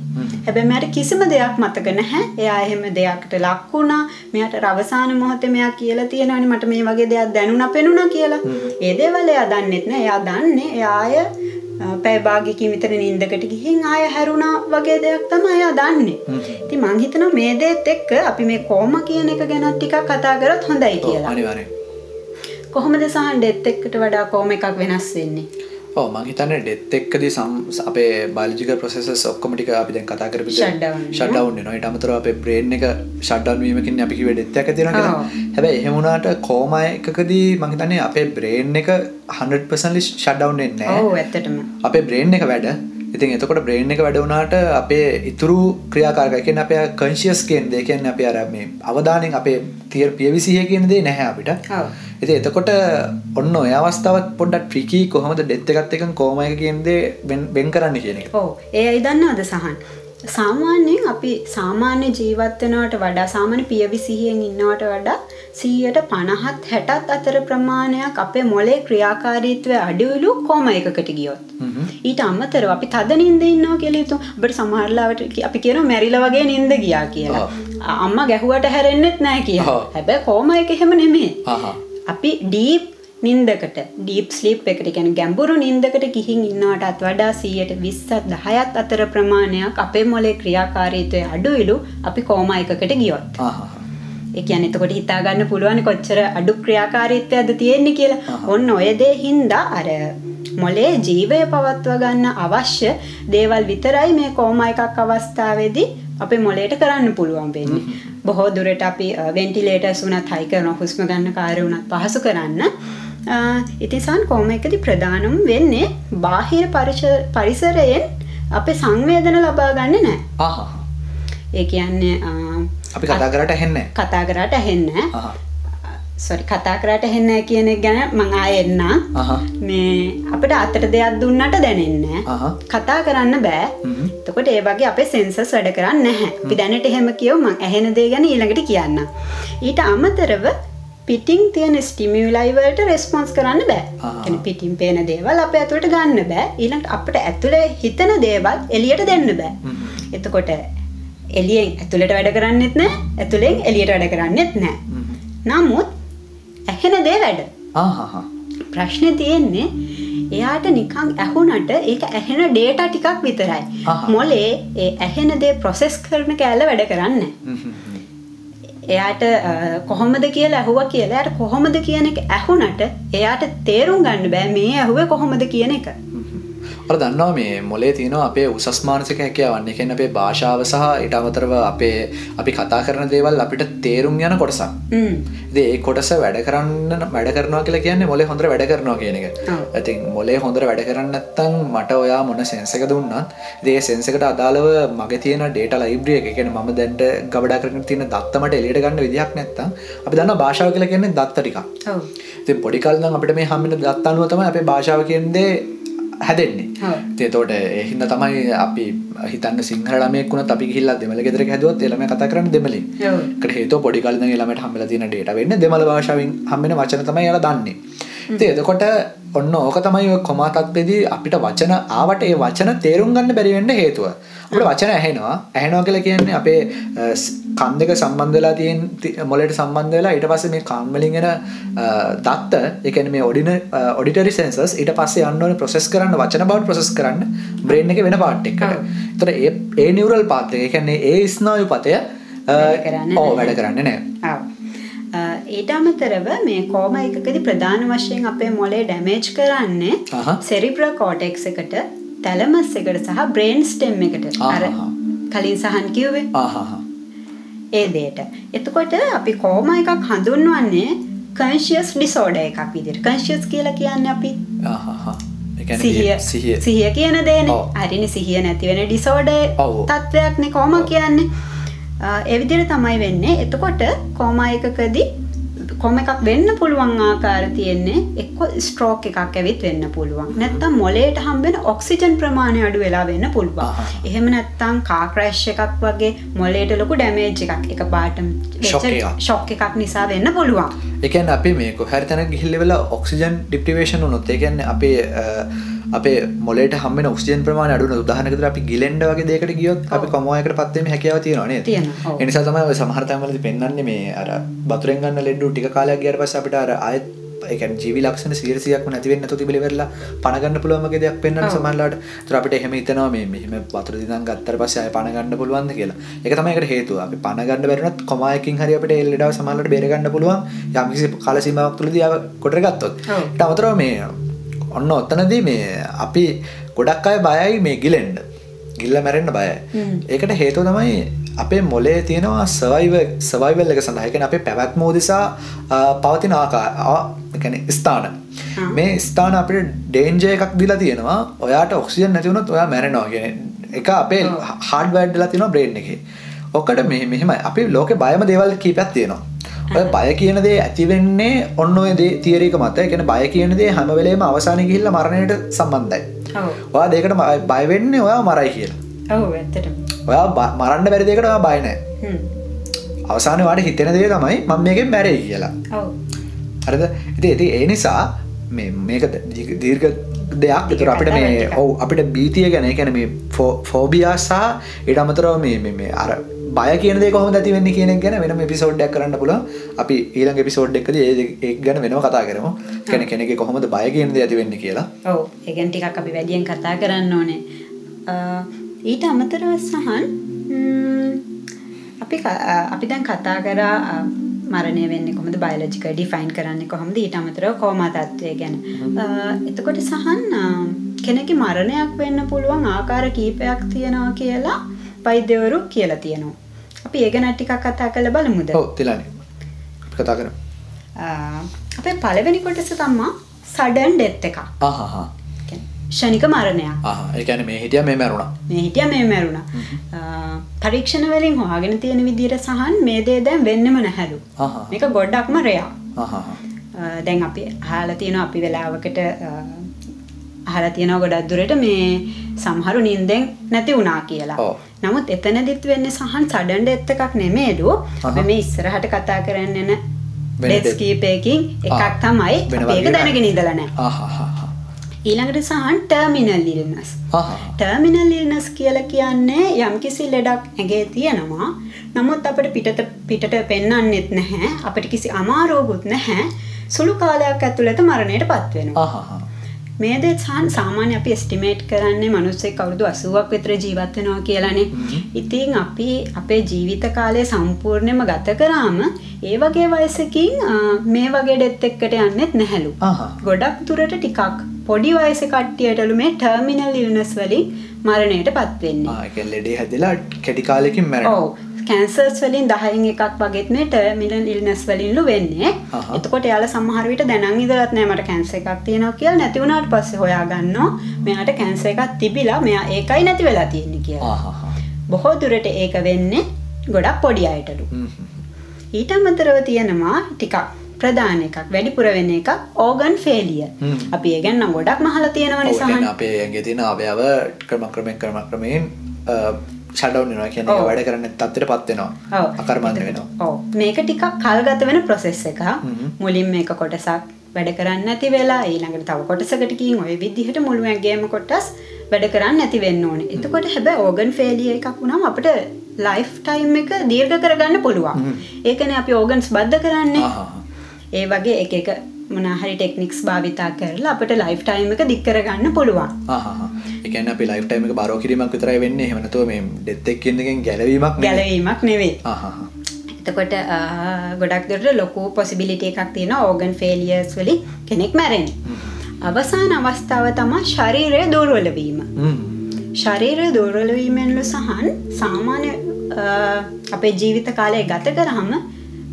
හැබැයි මට කිසිම දෙයක් මතක නැහැ. එයා එහෙම දෙයකට ලක් වුණා. මෙයාට අවසාන මොහොතේ මෙයා කියලා තියෙනවානේ මට මේ වගේ දෙයක් දැනුණා පෙනුණා කියලා. ඒ දේවල් එයා දන්නෙත් නෑ. එයා දන්නේ එයා ආය පැය භාගයකින් විතර නිින්දකට ගිහින් ආය හැරුණා වගේ දෙයක් තමයි එයා දන්නේ. ඉතින් මං හිතනවා මේ දේත් එක්ක අපි මේ කොහොම කියන එක ගැන ටිකක් කතා කරොත් හොඳයි කියලා. කොහොමද සහන් ඩෙත් එක්කට වඩා කොහොම එකක් වෙනස් වෙන්නේ? ඕ මං හිතන්න ඩෙත් එක්කදී සම් අපේ බාලජික ප්‍රසෙස් ඔක්කොමටික අපි දැන් කතා කරපු ෂඩ්ඩවුන් වෙනවා ඊට අමතරව අපේ බ්‍රේන් එක ෂඩ්ඩවුන් වීමකින් අපි කිව්වේ ඩෙත් එකක් ඇති වෙනවා කියලා. හැබැයි එහෙම වුණාට කෝමා එකකදී මං හිතන්නේ අපේ බ්‍රේන් එක 100% ෂඩ්ඩවුන් වෙන්නේ නැහැ. ඔව් ඇත්තටම. අපේ බ්‍රේන් එක වැඩ ඉතින් එතකොට බ්‍රේන් එක වැඩ වුණාට අපේ ඉතුරු ක්‍රියාකාරක කියන්නේ අපේ කන්ෂියස් කියන දේ කියන්නේ අපි අර මේ අවධානයෙන් අපේ තිය පියවිසිය කියන දේ නැහැ අපිට. ඉතින් එතකොට ඔන්න ඔය අවස්ථාවත් පොඩ්ඩක් ට්‍රිකි කොහොමද ඩෙත් එකත් එක්ක කොහොම එක කියන දේ වෙන් කරන්න කියන එක. ඔව්. ඒ අය දන්නවද සහන්? සාමාන්‍යයෙන් අපි සාමාන්‍ය ජීවත් වෙනවට වඩා සාමාන්‍ය පියවි සිහියෙන් ඉන්නවට වඩා 150ත් 60ත් අතර ප්‍රමාණයක් අපේ මොලේ ක්‍රියාකාරීත්වය අඩුවිලු කොම එකකට ගියොත්. ඊට අමතරව අපි තද නිින්ද ඉන්නවා කියලා හිතමු. අපිට සමහර ලාවට අපි කියනවා මැරිලා වගේ නිින්ද ගියා කියලා. අම්මා ගැහුවට හැරෙන්නෙත් නැහැ කියලා. හැබැයි කොම එක එහෙම නෙමෙයි. අපි ඩීප් නින්දකට ඩීප් ස්ලීප් එකට. ගැන ගැඹුරු නින්දකට ගිහින් ඉන්නවටත් වඩා සීයට විස්සත් දහයත් අතර ප්‍රමාණයක් අපේ මොලේ ක්‍රියාකාරීත්වය අඩුයිලු අපි කෝම එකකට ගියොත්. එකයන් එතකොට හිතාගන්න පුළුවන් කොච්චර අඩු ක්‍රියාකාරීත්වයද තියෙන්නේ කියලා. ඔන්න ඔය දේ හින්දා අර මොලේ ජීවය පවත්ව ගන්න අවශ්‍ය දේවල් විතරයි මේ කෝම එකක් අවස්ථාවේදී අපේ මොලේට කරන්න පුළුවන් වෙන්නේ. බොහෝ දුරට අපි වෙන්ටිලේටර්ස් වුණත් හයි කරන හුස්ම ගන්න කාර්ය වුණත් පහසු කරන්න. ඉතිසන් කොහොම එකදී ප්‍රධානම වෙන්නේ බාහිර පරිසරයෙන් අපේ සංවේදන ලබා ගන්න නැහැ. ඒ කියන්නේ අපි කතා කරට ඇහෙන්නේ කතා කරට ඇහෙන්නේ සොරි කතා කරට හෙන්න කියන ගැන මං ආයෙන්න මේ අපිට අතට දෙයක් දුන්නට දැනෙන්න කතා කරන්න බෑ. තකොට ඒ වගේ අපේ සෙන්සස් වැඩ කරන්න නැහැ. අපි දැනට එහෙම කියව මං ඇහෙන දේ ගැන ඊළඟට කියන්න ඊට අමතරව පිටිං තියෙන ස්ටිමියලයිවලට රෙස්පොන්ස් කරන්න බෑ. පිටින් පේන දේවල් අප ඇතුළට ගන්න බෑ. ඊළඟට අපට ඇතුළේ හිතන දේවල් එලියට දෙන්න බෑ. එතකොට එලියෙන් ඇතුළට වැඩ කරන්නෙත් නෑ ඇතුළෙන් එලියට වැඩ කරන්නෙත් නෑ නමුත් ඇහෙන දේ වැඩ. ප්‍රශ්න තියෙන්නේ එයාට නිකං ඇහුනට ඒක ඇහෙන ඩේට ටිකක් විතරයි. මොලේ ඒ ඇහෙන දේ ප්‍රොසෙස් කරන කෑල්ල වැඩ කරන්න එයාට කොහොමද කියලා ඇහුව කියලා යට කොහොමද කියන එක ඇහුනට එයාට තේරුම් ගන්න බෑ මේ ඇහුවේ කොහොමද කියන එක අර දන්නවා මේ මොලේ තියෙනවා අපේ උසස් මානසික හැකියාවන්. ඒ කියන්නේ අපේ භාෂාව සහ ඊට අමතරව අපේ අපි කතා කරන දේවල් අපිට තේරුම් යන කොටසක්. ඒ කොටස වැඩ කරන්න වැඩ කරනවා කියලා කියන්නේ මොලේ හොඳට වැඩ කරනවා කියන එක. ඉතින් මොලේ හොඳට වැඩ කරන්නේ නැත්නම් මට ඔයා මොන සෙන්ස් එක දුන්නත් ඉතින් ඒ සෙන්ස් එකට අදාළව මගේ තියෙන data library එක. ඒ කියන්නේ මම දැන්ට ගබඩා කරගෙන තියෙන දත්ත මට එළියට ගන්න විදිහක් නැත්නම් අපි දන්නවා භාෂාව කියලා කියන්නේ දත්ත ටිකක්. ඔව්. ඉතින් පොඩි කාලේ නම් අපිට මේ හම්බෙන දත්ත අනුව තමයි අපේ භාෂාව කියන්නේ හැදෙන්නේ. තෝට එහින්ද තමයි අපි හිතන්න සිංහලමයක් වුණ අපි හිල්ල දෙමල ගෙදර හැදුවත් එලම කතා කරන්න දෙමලින් කට හේතු පොඩි කලන ළමට හමල තින ඩේට වෙන්න දෙමල භාෂාවෙන් හම්මෙන වචන තමයි යාලා දන්නේ එදකොට ඔන්න ඕක තමයි කොමාතත්පෙදී අපිට වචන ආවට ඒ වචන තේරුම් ගන්න බැරිවෙන්න හේතුව. අපට වචන ඇහෙනවා. ඇහෙනවා කියලා කියන්නේ අපේ කන් දෙක සම්බන්ධ වෙලා තියෙන මොලේට සම්බන්ධ වෙලා ඊට පස්සේ මේ එන දත්ත කියන්නේ මේ ඔඩින ඔඩිටරි සෙන්සර්ස් ඊට පස්සේ යන්න ඕනේ ප්‍රොසෙස් කරන්න වචන බවට ප්‍රොසෙස් කරන්න බ්‍රේන් එකේ වෙන පාර්ට් එකකට. ඒතර ඒ ඒ නියුරල් පාත් එක ඒ ස්නායු පතය ඔව් වැඩ කරන්නේ නැහැ. ඊට අමතරව මේ කෝම එකකදී ප්‍රධාන වශයෙන් අපේ මොලේ ඩැමේජ් කරන්නේ සෙරිබ්‍රල් කෝටෙක්ස් එකට තැලමස් එකට සහ බ්‍රේන් ස්ටෙම් එකට. අර කලින් සහන් කිව්වේ. ඒ දේට එතකොට අපි කෝම එකක් හඳුන්වන්නේ කන්ශියස් ඩිසෝඩ එකක් විදිහට කන්ශියස් කියලා කියන්නේ අපි සිහිය. කියන දේන. හරිනි සිහිය නැතිවෙන ඩිසෝඩ තත්ත්වයක්නේ කෝම කියන්නේ. එවිදිර තමයි වෙන්නේ. එතකොට කෝමා එකකදී කොම එකක් වෙන්න පුළුවන් ආකාර තියෙන්නේ එක්ක ස්ට්‍රෝක් එකක් ඇවිත් වෙන්න පුළුවන්. නැත්තම් මොලේට හම්බෙන ඔක්සිජන් ප්‍රමාණය අඩු වෙලා වෙන්න පුළුවන්. එහෙම නැත්තම් කා ක්‍රෑෂ් එකක් වගේ මොලේට ලොකු ඩැමේජ් එකක් එක පාටම ෂොක් එකක්. නිසා වෙන්න පුළුවන්. එකන් අපි මේ කොහැරි තැන ගිහිල්ලි වෙලා ඔක්සිජන් ඩිප්ටිවේෂන් උනොත් ඒ කියන්නේ අපේ අපේ මොලට හම ඔක්සිජන් ප්‍රමාණ අඩුන උදාහනකතර අපි ගිලෙන්ඩ වගේ දෙකට ගියොත් අපි කොමෝයකට පත්වීම හැකව තියෙනනේ එනිසා තමයි සමහරතමලද පෙන්න්නේ මේ අර බතුරෙන්ගන්න ලෙඩ්ඩු ටික කාලයක් ගියට පස අපිට අර අයත් එක ජීවි ලක්ෂණ සිරසියක් නැතිවෙන්න තු තිබිලිවෙරලා පණගන්න පුළුවන්ගේ දෙයක් පෙන්න්න සමල්ලාට ත්‍රපට එහෙම හිතනවා මේ මෙහම පතුර දින ගත්තර පස අය පණගන්න පුළුවන්ද කියලා. එක තමයිකට හේතු අපි පණගන්න බැරනත් කොමයකින් හරි අපට එල්ලඩාව සමල්ලට බේරගන්න පුළුවන්. යම්කිසි කාලසීමාවක් තුළද කොට ගත්තොත්. ටමතරව මේ ඔන්න ඔත්තනදී මේ අපි ගොඩක් අය බයයි මේ ගිලෙන්ඩ ගිල්ල මැරෙන්න්න බය ඒකට හේතු තමයි අපේ මොලේ තියෙනවා සවයිව සවයිවල් එක සඳහකන අපේ පැවැත්මෝදිසා පවතින ආකා ස්ථාන. මේ ස්ථාන අපිට ඩේන්ජය එකක් දිලා තියෙනවා. ඔයාට ඔක්සිජන් නැතිවුණොත් ඔයා මැරෙනවා කියෙන එක අපේ හාඩ වැඩ්ඩලා තින බ්‍රේඩ් එක. ඔකට මෙ මෙහෙම අපි ලෝක බයම දේවල් කීපැත් තියෙනවා බය කියන දේ ඇතිවෙන්නේ ඔන්න දේ තියරීක මත. එකන බය කියන දේ හැම වෙලේම අවසාන ගිහිල්ල මරණයට සම්බන්ධයි. ඔයා දෙකට බයවෙන්නේ ඔයා මරයි කියලා. ඔයා මරන්න බැරි දෙකට ඔයා බයනෑ අවසාන වාට හිතෙන දේ තමයි මම මේකෙන් බැරේ කියලා. හරිද? ඉති ඇති ඒ නිසා මේක දීර්ග දෙයක්. තුර අපිට මේ ඔවු අපිට බීතිය ගැන ගැන මේ ෆෝබියා සහ ඉඩ අමතරව මේ මේ අර බය කියන දේ කොහොමද ඇති වෙන්නේ කියන ගැන වෙනම එපිසෝඩ්යක් කරන්න පුළුවන්. අපි ඊළඟ එපිසෝඩ් එකකදී ඒක ගැන වෙනම කතා කරමු. කෙන කෙනෙක්ගේ කොහොමද බය කියන දේ ඇති වෙන්නේ කියලා. ඔව්. ඒ ගැන ටිකක් අපි වැඩියෙන් කතා කරන්න ඕනේ. ඊට අමතරව සහන් අපි අපි දැන් කතා කරා මරණය වෙන්නේ කොහොමද බයොලොජිකල් ඩිෆයින් කරන්නේ කොහොමද ඊට අමතරව කෝමා තත්ත්වය ගැන. එතකොට සහන් කෙනෙක්ගේ මරණයක් වෙන්න පුළුවන් ආකාර කීපයක් තියෙනවා කියලා වෛද්‍යවරු කියලා තියෙනවා. අපි ඒ ගැන ටිකක් කතා කරලා බලමුද? ඔව් තිලානි. කතා කරමු. අපේ පළවෙනි කොටස තමා සඩන් ඩෙත් එකක්. ආහා. ෂණික මරණයක්. ආහා. ඒ කියන්නේ මේ හිටියා මේ මැරුණා. මේ හිටියා මේ මැරුණා. පරීක්ෂණ වලින් හොයාගෙන තියෙන විදිහට සහන් මේ දේ දැන් වෙන්නෙම නැහැලු. මේක ගොඩක්ම රෙයා. දැන් අපි අහලා තියෙනවා අපි වෙලාවකට අහලා තියෙනවා ගොඩක් දුරට මේ සමහරු නිින්දෙන් නැති වුණා කියලා. නමුත් එතනදිත් වෙන්නේ සහන් සඩන් ඩෙත් එකක් නෙමෙයිලු. අපි මේ ඉස්සරහට කතා කරන්න යන ඩෙත්ස් කීපයකින් එකක් තමයි මේක දැනගෙන ඉඳලා නැහැ. ඊළඟට සහන් ටර්මිනල් ඉල්නස්. ටර්මිනල් ඉල්නස් කියලා කියන්නේ යම්කිසි ලෙඩක් ඇගේ තියෙනවා. නමුත් අපිට පිටත පිටට පෙන්වන්නෙත් නැහැ. අපිට කිසි අමාරුවකුත් නැහැ. සුළු කාලයක් ඇතුළත මරණයට පත් වෙනවා. මේ දේ සාමාන්‍ය අපි එස්ටිමේට් කරන්නේ මිනිස්සෙක් අවුරුදු 80ක් විතර ජීවත් වෙනවා කියලානේ. ඉතින් අපි අපේ ජීවිත කාලය සම්පූර්ණයෙන්ම ගත කරාම ඒ වගේ වයසකින් මේ වගේ ඩෙත් එක්කට යන්නෙත් නැහැලු. ගොඩක් දුරට ටිකක් පොඩි වයසේ කට්ටියටලු මේ ටර්මිනල් ඉල්නස් වලින් මරණයට පත් වෙන්නේ. ආ ඒ කියන්නේ ලෙඩේ හැදිලා කෙටි කාලෙකින් මැරෙනවා. ඔව්. කැන්සර්ස් වලින් 10න් එකක් වගේත් මේ ටර්මිනල් ඉල්නස් වලින්ලු වෙන්නේ. එතකොට එයාලා සමහර විට දැනන් ඉඳලත් නෑ මට කැන්සර් එකක් තියෙනවා කියලා නැති වුණාට පස්සේ හොයාගන්නවා. මෙයාට කැන්සර් එකක් තිබිලා මෙයා ඒකයි නැති වෙලා තියෙන්නේ කියලා. බොහෝ දුරට ඒක වෙන්නේ ගොඩක් පොඩි අයටලු. ඊට අමතරව තියෙනවා ටිකක් ප්‍රධාන එකක් වැඩිපුර වෙන එක ඕගන් ෆේලිය අපි ඒ ගැන ගොඩක් මහලා තියෙනවනේ සහන් අපේ ඇඟේ තියෙන අවයව ක්‍රම ක්‍රමයෙන් ක්‍රම ක්‍රමයෙන් ෂඩවුන් වෙනවා කියන්නේ වැඩ කරන්න තත්ත්වයට පත් වෙනවා. අකර්මණ්‍ය වෙනවා. ඔව්. මේක ටිකක් කල්ගත වෙන ප්‍රොසෙස් එකක්. මුලින් මේක කොටසක් වැඩ කරන්න නැති වෙලා ඊළඟට තව කොටසකට ගිහින් ওই විදිහට මුළු ඇඟේම කොටස් වැඩ කරන්න නැති වෙන්න ඕනේ. එතකොට හැබැයි ඕගන් ෆේලියර් එකක් වුණාම අපිට ලයිෆ් ටයිම් එක දීර්ඝ කරගන්න පුළුවන්. ඒකනේ අපි ඕගන්ස් බද්ධ කරන්නේ. ඒ වගේ එක එක මොනාහරි ටෙක්නික්ස් භාවිතා කරලා අපට ලයිෆ් ටයිම් එක දික් කරගන්න පුළුවන්. කියන්නේ අපි ලයිෆ් ටයිම් එක බරෝ කිරීමක් විතරයි වෙන්නේ. එහෙම නැතුව මේ ඩෙත් එක්ක ඉන්නකෙන් ගැලවීමක් නෙවෙයි. ගැලවීමක් නෙවෙයි. එතකොට ගොඩක් දුරට ලොකු පොසිබිලිටි එකක් තියෙනවා ඕගන් ෆේලියර්ස් වලින් කෙනෙක් මැරෙන්න. අවසාන අවස්ථාව තමයි ශරීරය දුර්වල වීම. ශරීරය දුර්වල වීමෙන්ලු සහන් සාමාන්‍ය අපේ ජීවිත කාලය ගත කරාම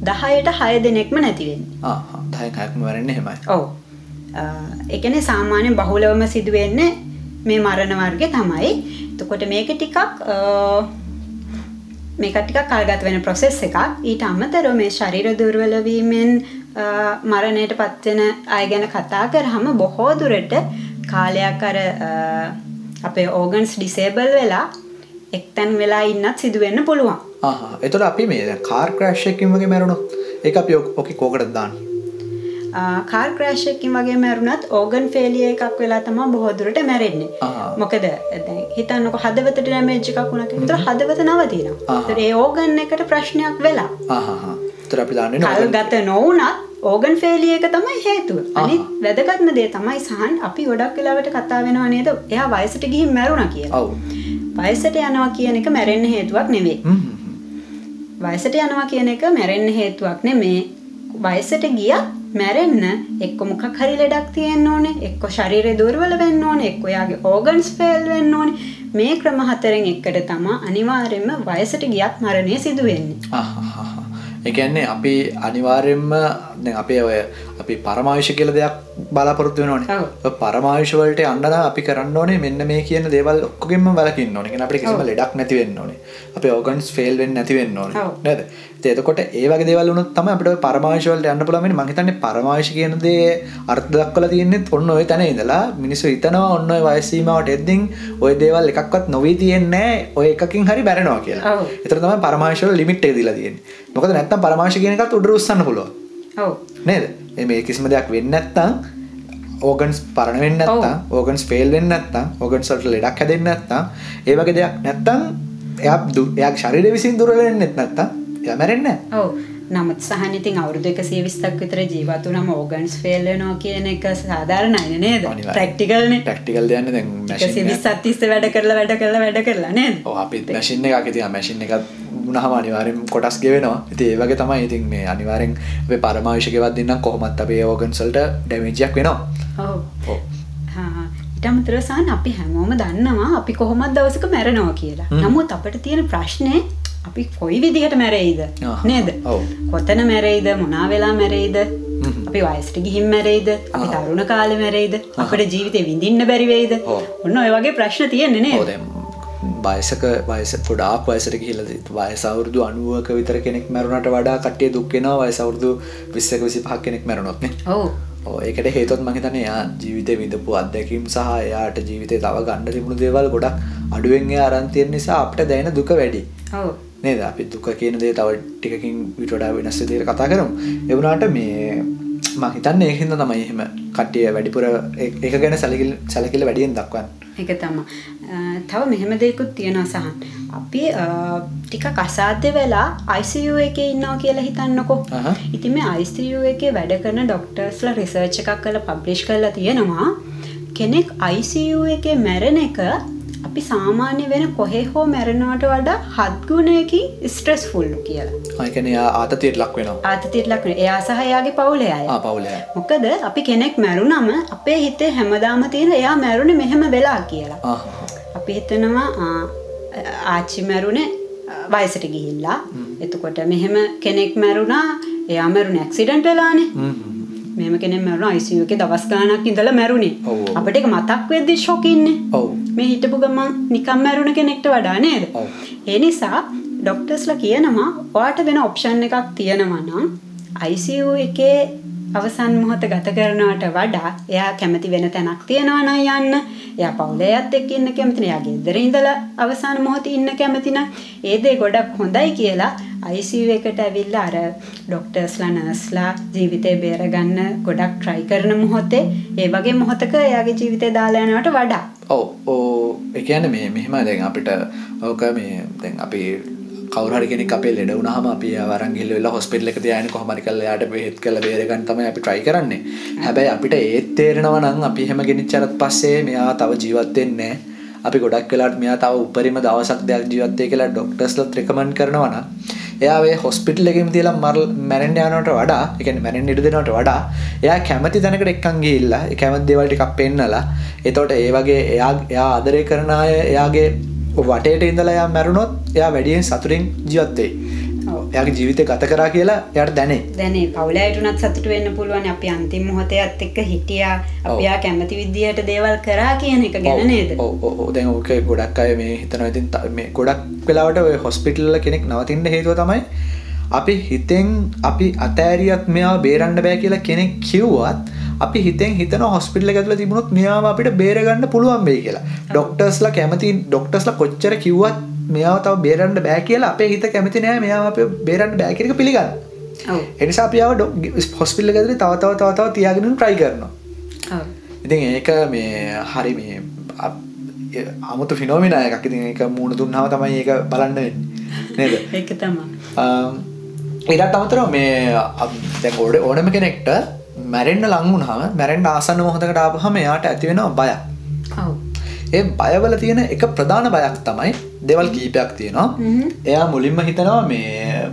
10ට 6 දෙනෙක්ම නැති වෙන්නේ. දහය කයක්ම වරන්නේ හෙමයි ඔව්. එකන සාමාන්‍ය බහුලවම සිදුවෙන්නේ මේ මරණ වර්ගය තමයි. එතකොට මේක ටිකක් මේක ටිකක් කල්ගත වෙන ප්‍රොසෙස් එකක්. ඊට අමතරව මේ ශරීර දුර්වලවීමෙන් මරණයට පත්වෙන අය ගැන කතා කරහම බොහෝ දුරට කාලයක් අර අපේ ඕගන්ස් ඩිසේබල් වෙලා එක්තැන් වෙලා ඉන්නත් සිදුවෙන්න පුළුවන් එතොට අපි මේ කාර් ක්‍රශ්යකින් වගේ මැරුණොත් ඒ අපි ඕකි කෝකට දාන්න? කාර් ක්‍රෑෂ්කින් වගේ මැරුණත් ඕගන් ෆේලිය එකක් වෙලා තමා බොහෝදුරට මැරෙන්නේ. මොකද හිතන්නක හදවත ඩමේජ් එකක් වුණක තුර හදවත නවතිනවා. ඒ ඕගන් එකට ප්‍රශ්නයක් වෙලා. කල් ගත නොවනත් ඕගන් ෆේලිය එක තමයි හේතුව. අනි වැදගත්ම දේ තමයි සහන්. අපි ගොඩක් වෙලාවට කතා වෙනවා නේද? එයා වයසට ගිහින් මැරුණ කියලා. වයසට යනවා කියන එක මැරෙන්න හේතුවක් නෙවේ වයසට යනවා කියන එක මැරෙන්න හේතුවක් නෙමේ. වයසට ගියත් මැරෙන්න එක්ක මොකක් හරි ලෙඩක් තියෙන්න ඕනේ එක්ක ශරීරය දුර්වල වෙන්න ඕනේ එක්ක යාගේ ඕගන්ස් ෆේල් වෙන්න ඕනේ. මේ ක්‍රම හතරෙන් එකට තමා අනිවාර්යයෙන්ම වයසට ගියත් මරණය සිදු වෙන්නේ. ඒ කියන්නේ අපි අනිවාර්යයෙන්ම දැන් අපේ ඔය අපි පරමායුෂ කියලා දෙයක් බලාපොරොත්තු වෙනවනේ. ඔය පරමායුෂ වලට යන්න අපි කරන්න ඕනේ මෙන්න මේ කියන දේවල් ඔක්කොගෙම වලකින්න ඕනේ. අපිට කිසිම ලෙඩක් නැති වෙන්න ඕනේ. අපේ ඕගන්ස් ෆේල් වෙන්නේ නැති වෙන්න ඕනේ. නේද? එතකොට ඒ වගේ දේවල් වුණොත් තමයි අපිට ඔය පරමායුෂ වලට යන්න පුළුවන්. මම හිතන්නේ පරමායුෂ කියන දේ අර්ථ දක්වලා තියෙන්නේ ඔන්න ඔය තැන ඉඳලා මිනිස්සු හිතනවා ඔන්න ඔය වයස් සීමාවට එද්දින් ඔය දේවල් එකක්වත් නොවී තියෙන්නේ ඔය එකකින් හරි බැරෙනවා කියලා. ඒතර තමයි පරමායුෂ වල ලිමිට් එක දීලා තියෙන්නේ. මොකද නැත්තම් පරමායුෂ කියන එකත් උඩට උස්සන්න පුළුවන්. නේද? මේ කිසිම දෙයක් වෙන්නේ නැත්තම් ඕගන්ස් පරණ වෙන්න නැත්තම් ඕගන්ස් ෆේල් වෙන්න නැත්තම් ඕගන්ස් වලට ලෙඩක් හැදෙන්නේ නැත්තම් ඒ වගේ දෙයක් නැත්තම් එයා එයා ශරීරය විසින් දුර්වල වෙන්නේ නැත්තම් එයා මැරෙන්නේ නැහැ. ඔව්. නමුත් සහන් ඉතින් අවුරුදු 120ක් විතර ජීවත් වුණාම ඕගන්ස් ෆේල් වෙනවා කියන එක සාධාරණයි නේද? ප්‍රැක්ටිකල් නේ. ප්‍රැක්ටිකල් දෙයන්නේ දැන් මැෂින් 120ක් තිස්සේ වැඩ කරලා වැඩ කරලා වැඩ කරලා නේද? අපි මැෂින් එකක් ඉතින් මැෂින් එකක් වුණාම අනිවාර්යෙන් කොටස් ගෙවෙනවා. ඉතින් ඒ වගේ තමයි ඉතින් මේ පරමාවිෂ ගෙවත් දෙන්නම් කොහොමත් අපේ ඕගන්ස් වලට ඩැමේජ් එකක් වෙනවා. අමතරව සහන් අපි හැමෝම දන්නවා අපි කොහොමද දවසක මැරෙනවා කියලා. නමුත් අපිට තියෙන ප්‍රශ්නේ අපි කොයි විදිහට මැරෙයිද. නේද? කොතන මැරෙයිද? මොනවා වෙලා මැරෙයිද? අපි වයසට ගිහින් මැරෙයිද? අපි. තරුණ කාලේ මැරෙයිද? අපේ ජීවිතේ විඳින්න බැරි වෙයිද? ඔව්. ඔන්න ඔය වගේ ප්‍රශ්න තියෙන්නේ නේද? දැන් වයසක වයස ගොඩාක් වයසට කියලා වයස අවුරුදු අනුවක විතර කෙනෙක් මැරුණට වඩා කට්ටිය දුක් වෙනවා වයස අවුරුදු 20ක 25ක කෙනෙක් මැරුණොත් නේ. ඔව්. ඔව් ඒකට හේතුවත් මම හිතන්නේ එයා ජීවිතේ විඳපු අත්දැකීම් සහ එයාට ජීවිතේ තව ගන්න තිබුණු දේවල් ගොඩක් අඩුවෙන් එයා අරන් තියෙන නිසා අපිට දැනෙන දුක වැඩි. නේද? අපි දුක කියන දේ තව ටිකකින් ඊට වඩා වෙනස් විදිහට කතා කරමු. ඒ වුණාට මේ හිතන්නේ ඒකින්ද තමයි එහෙම කට්ටිය වැඩිපුර ඒක ගැන සැලකිලි සැලකිලි වැඩියෙන් දක්වන්නේ. ඒක තමයි. අ, තව මෙහෙම දෙයක්ත් තියෙනවා සහන්. අපි අ, ටිකක් අසාධ්‍ය වෙලා ICU එකේ ඉන්නවා කියලා හිතන්නකෝ. ඉතින් මේ ICU එකේ වැඩ කරන ડોක්ටර්ස්ලා රිසර්ච් එකක් කරලා පබ්ලිෂ් කරලා තියෙනවා. කෙනෙක් ICU එකේ මැරෙන එක අපි සාමාන්‍ය වෙන කොහේ හෝ මැරෙනවට වඩා හත් ගුණයකින් ස්ට්‍රෙස්ෆුල් කියලා. එයා ආතතියට ලක් වෙනවා. ආතතියට ලක් වෙන. එයා සහ එයාගේ පවුලේ. මොකද අපි කෙනෙක් මැරුණම අපේ හිතේ හැමදාම තියෙන එයා මැරුණේ මෙහෙම වෙලා කියලා. අපි හිතනවා ආච්චි මැරුණේ වයසට ගිහිල්ලා එතකොට මෙහෙම කෙනෙක් මැරුණා එයා මැරුණ ඇක්සිඩන්ට් වෙලානේ හ්ම් හ්ම්. මෙහෙම කෙනෙක් මැරුණා ICU එකේ දවස් ගාණක් ඉඳලා මැරුණේ. අපිට ඒක මතක් වෙද්දි ෂොක් ඉන්නේ. මේ හිටපු ගමන් නිකම් මැරුණ කෙනෙක්ට වඩා නේද. ඒ නිසා ඩොක්ටර්ස්ලා කියනවා ඔයාට වෙන ඔප්ෂන් එකක් තියෙනවා නම් ICU එකේ අවසන් මොහොත ගත කරනවට වඩා එයා කැමති වෙන තැනක් තියෙනවා නම් යන්න. එයා පවුලේයත් එක්ක ඉන්න කැමති නෑ. එයා ගෙදර ඉඳලා අවසන් මොහොතේ ඉන්න කැමති නම් ඒ දේ ගොඩක් හොඳයි කියලා ICU එකට ඇවිල්ලා අර ડોක්ටර්ස්ලා නර්ස්ලා ජීවිතේ බේරගන්න ගොඩක් try කරන මොහොතේ ඒ වගේ මොහොතක එයාගේ ජීවිතේ දාලා යනවට වඩා ඔව් ඕ ඒ කියන්නේ මේ මෙහෙම දැන් අපිට ඕක මේ දැන් අපි කවුරු හරි කෙනෙක් අපේ ලෙඩ වුණාම අපි එයාව අරන් ගිහලා වෙලා හොස්පිටල් එකට තියාගෙන කොහොම හරි කරලා එයාට බෙහෙත් කරලා බේර ගන්න තමයි අපි try කරන්නේ. හැබැයි අපිට ඒත් තේරෙනවා නම් අපි එහෙම ගෙනිච්චාට පස්සේ මෙයා තව ජීවත් වෙන්නේ නැහැ. අපි ගොඩක් වෙලාවට මෙයා තව උපරිම දවසක් දෙකක් ජීවත් වෙයි කියලා ඩොක්ටර්ස්ලාත් රෙකමන්ඩ් කරනවා නම් එයා ඒ හොස්පිටල් එකෙන් තියලා මර- මැරෙන්න යනවට වඩා ඒ කියන්නේ මැරෙන්න ඉඩ දෙනවට වඩා එයා කැමති තැනකට එක්කන් ගිහිල්ලා ඒ කැමති දේවල් ටිකක් පෙන්නලා එතකොට ඒ වගේ එයා එයා ආදරය කරන අය එයාගේ වටේට ඉඳලා එයා මැරුණොත් එයා වැඩියෙන් සතුටින් ජීවත් වෙයි. ඔව්. එයාගේ ජීවිතය ගත කරා කියලා එයාට දැනේ. දැනේ. පවුලයට උනත් සතුට වෙන්න පුළුවන්. අපි අන්තිම මොහොතේත් එක්ක හිටියා. ඔව්. අපි ආ කැමති විදියට දේවල් කරා කියන එක ගැන නේද? දැන් ඕක ගොඩක් අය මේ හිතනවා. ඉතින් මේ ගොඩක් වෙලාවට ඔය හොස්පිටල් වල කෙනෙක් නවතින්න හේතුව තමයි අපි හිතෙන් අපි අතෑරියත් මෙයාව බේරන්න බෑ කියලා කෙනෙක් කිව්වත් අපි හිතෙන් හිතන හොස්පිටල් ඇතුළේ තිබුණොත් මෙයාව අපිට බේරගන්න පුළුවන් වෙයි කියලා. ડોක්ටර්ස්ලා කැමති ડોක්ටර්ස්ලා කොච්චර කිව්වත් මෙයාව තව බේරන්න බෑ කියලා අපේ හිත කැමති නෑ. මෙයාව අපිව බේරන්න බෑ කියන එක පිළිගන්න. ඔව්. ඒ නිසා අපි ආව හොස්පිටල් එක ඇතුළේ තව තව තව තව තියාගෙන try කරනවා. ඉතින් ඒක මේ හරි මේ අමුතු ෆිනෝමිනා එකක්. ඉතින් ඒක මූුණ දුන්නාම තමයි ඒක බලන්න නේද? <laughs> ඒක තමයි. ඒටත් අමතරව මේ දැන් ගොඩ ඕනම කෙනෙක්ට මැරෙන්න්න ලංවුණහම මැරෙන්ඩ ආසන්න මොහොතකට ආපහම එයාට ඇතිවෙනවා බයක්. ඔව් ඒ බයවල තියෙන එක ප්‍රධාන බයක් තමයි දෙවල් කීපයක් තියෙනවා. හ්ම්. එයා මුලින්ම හිතනවා මේ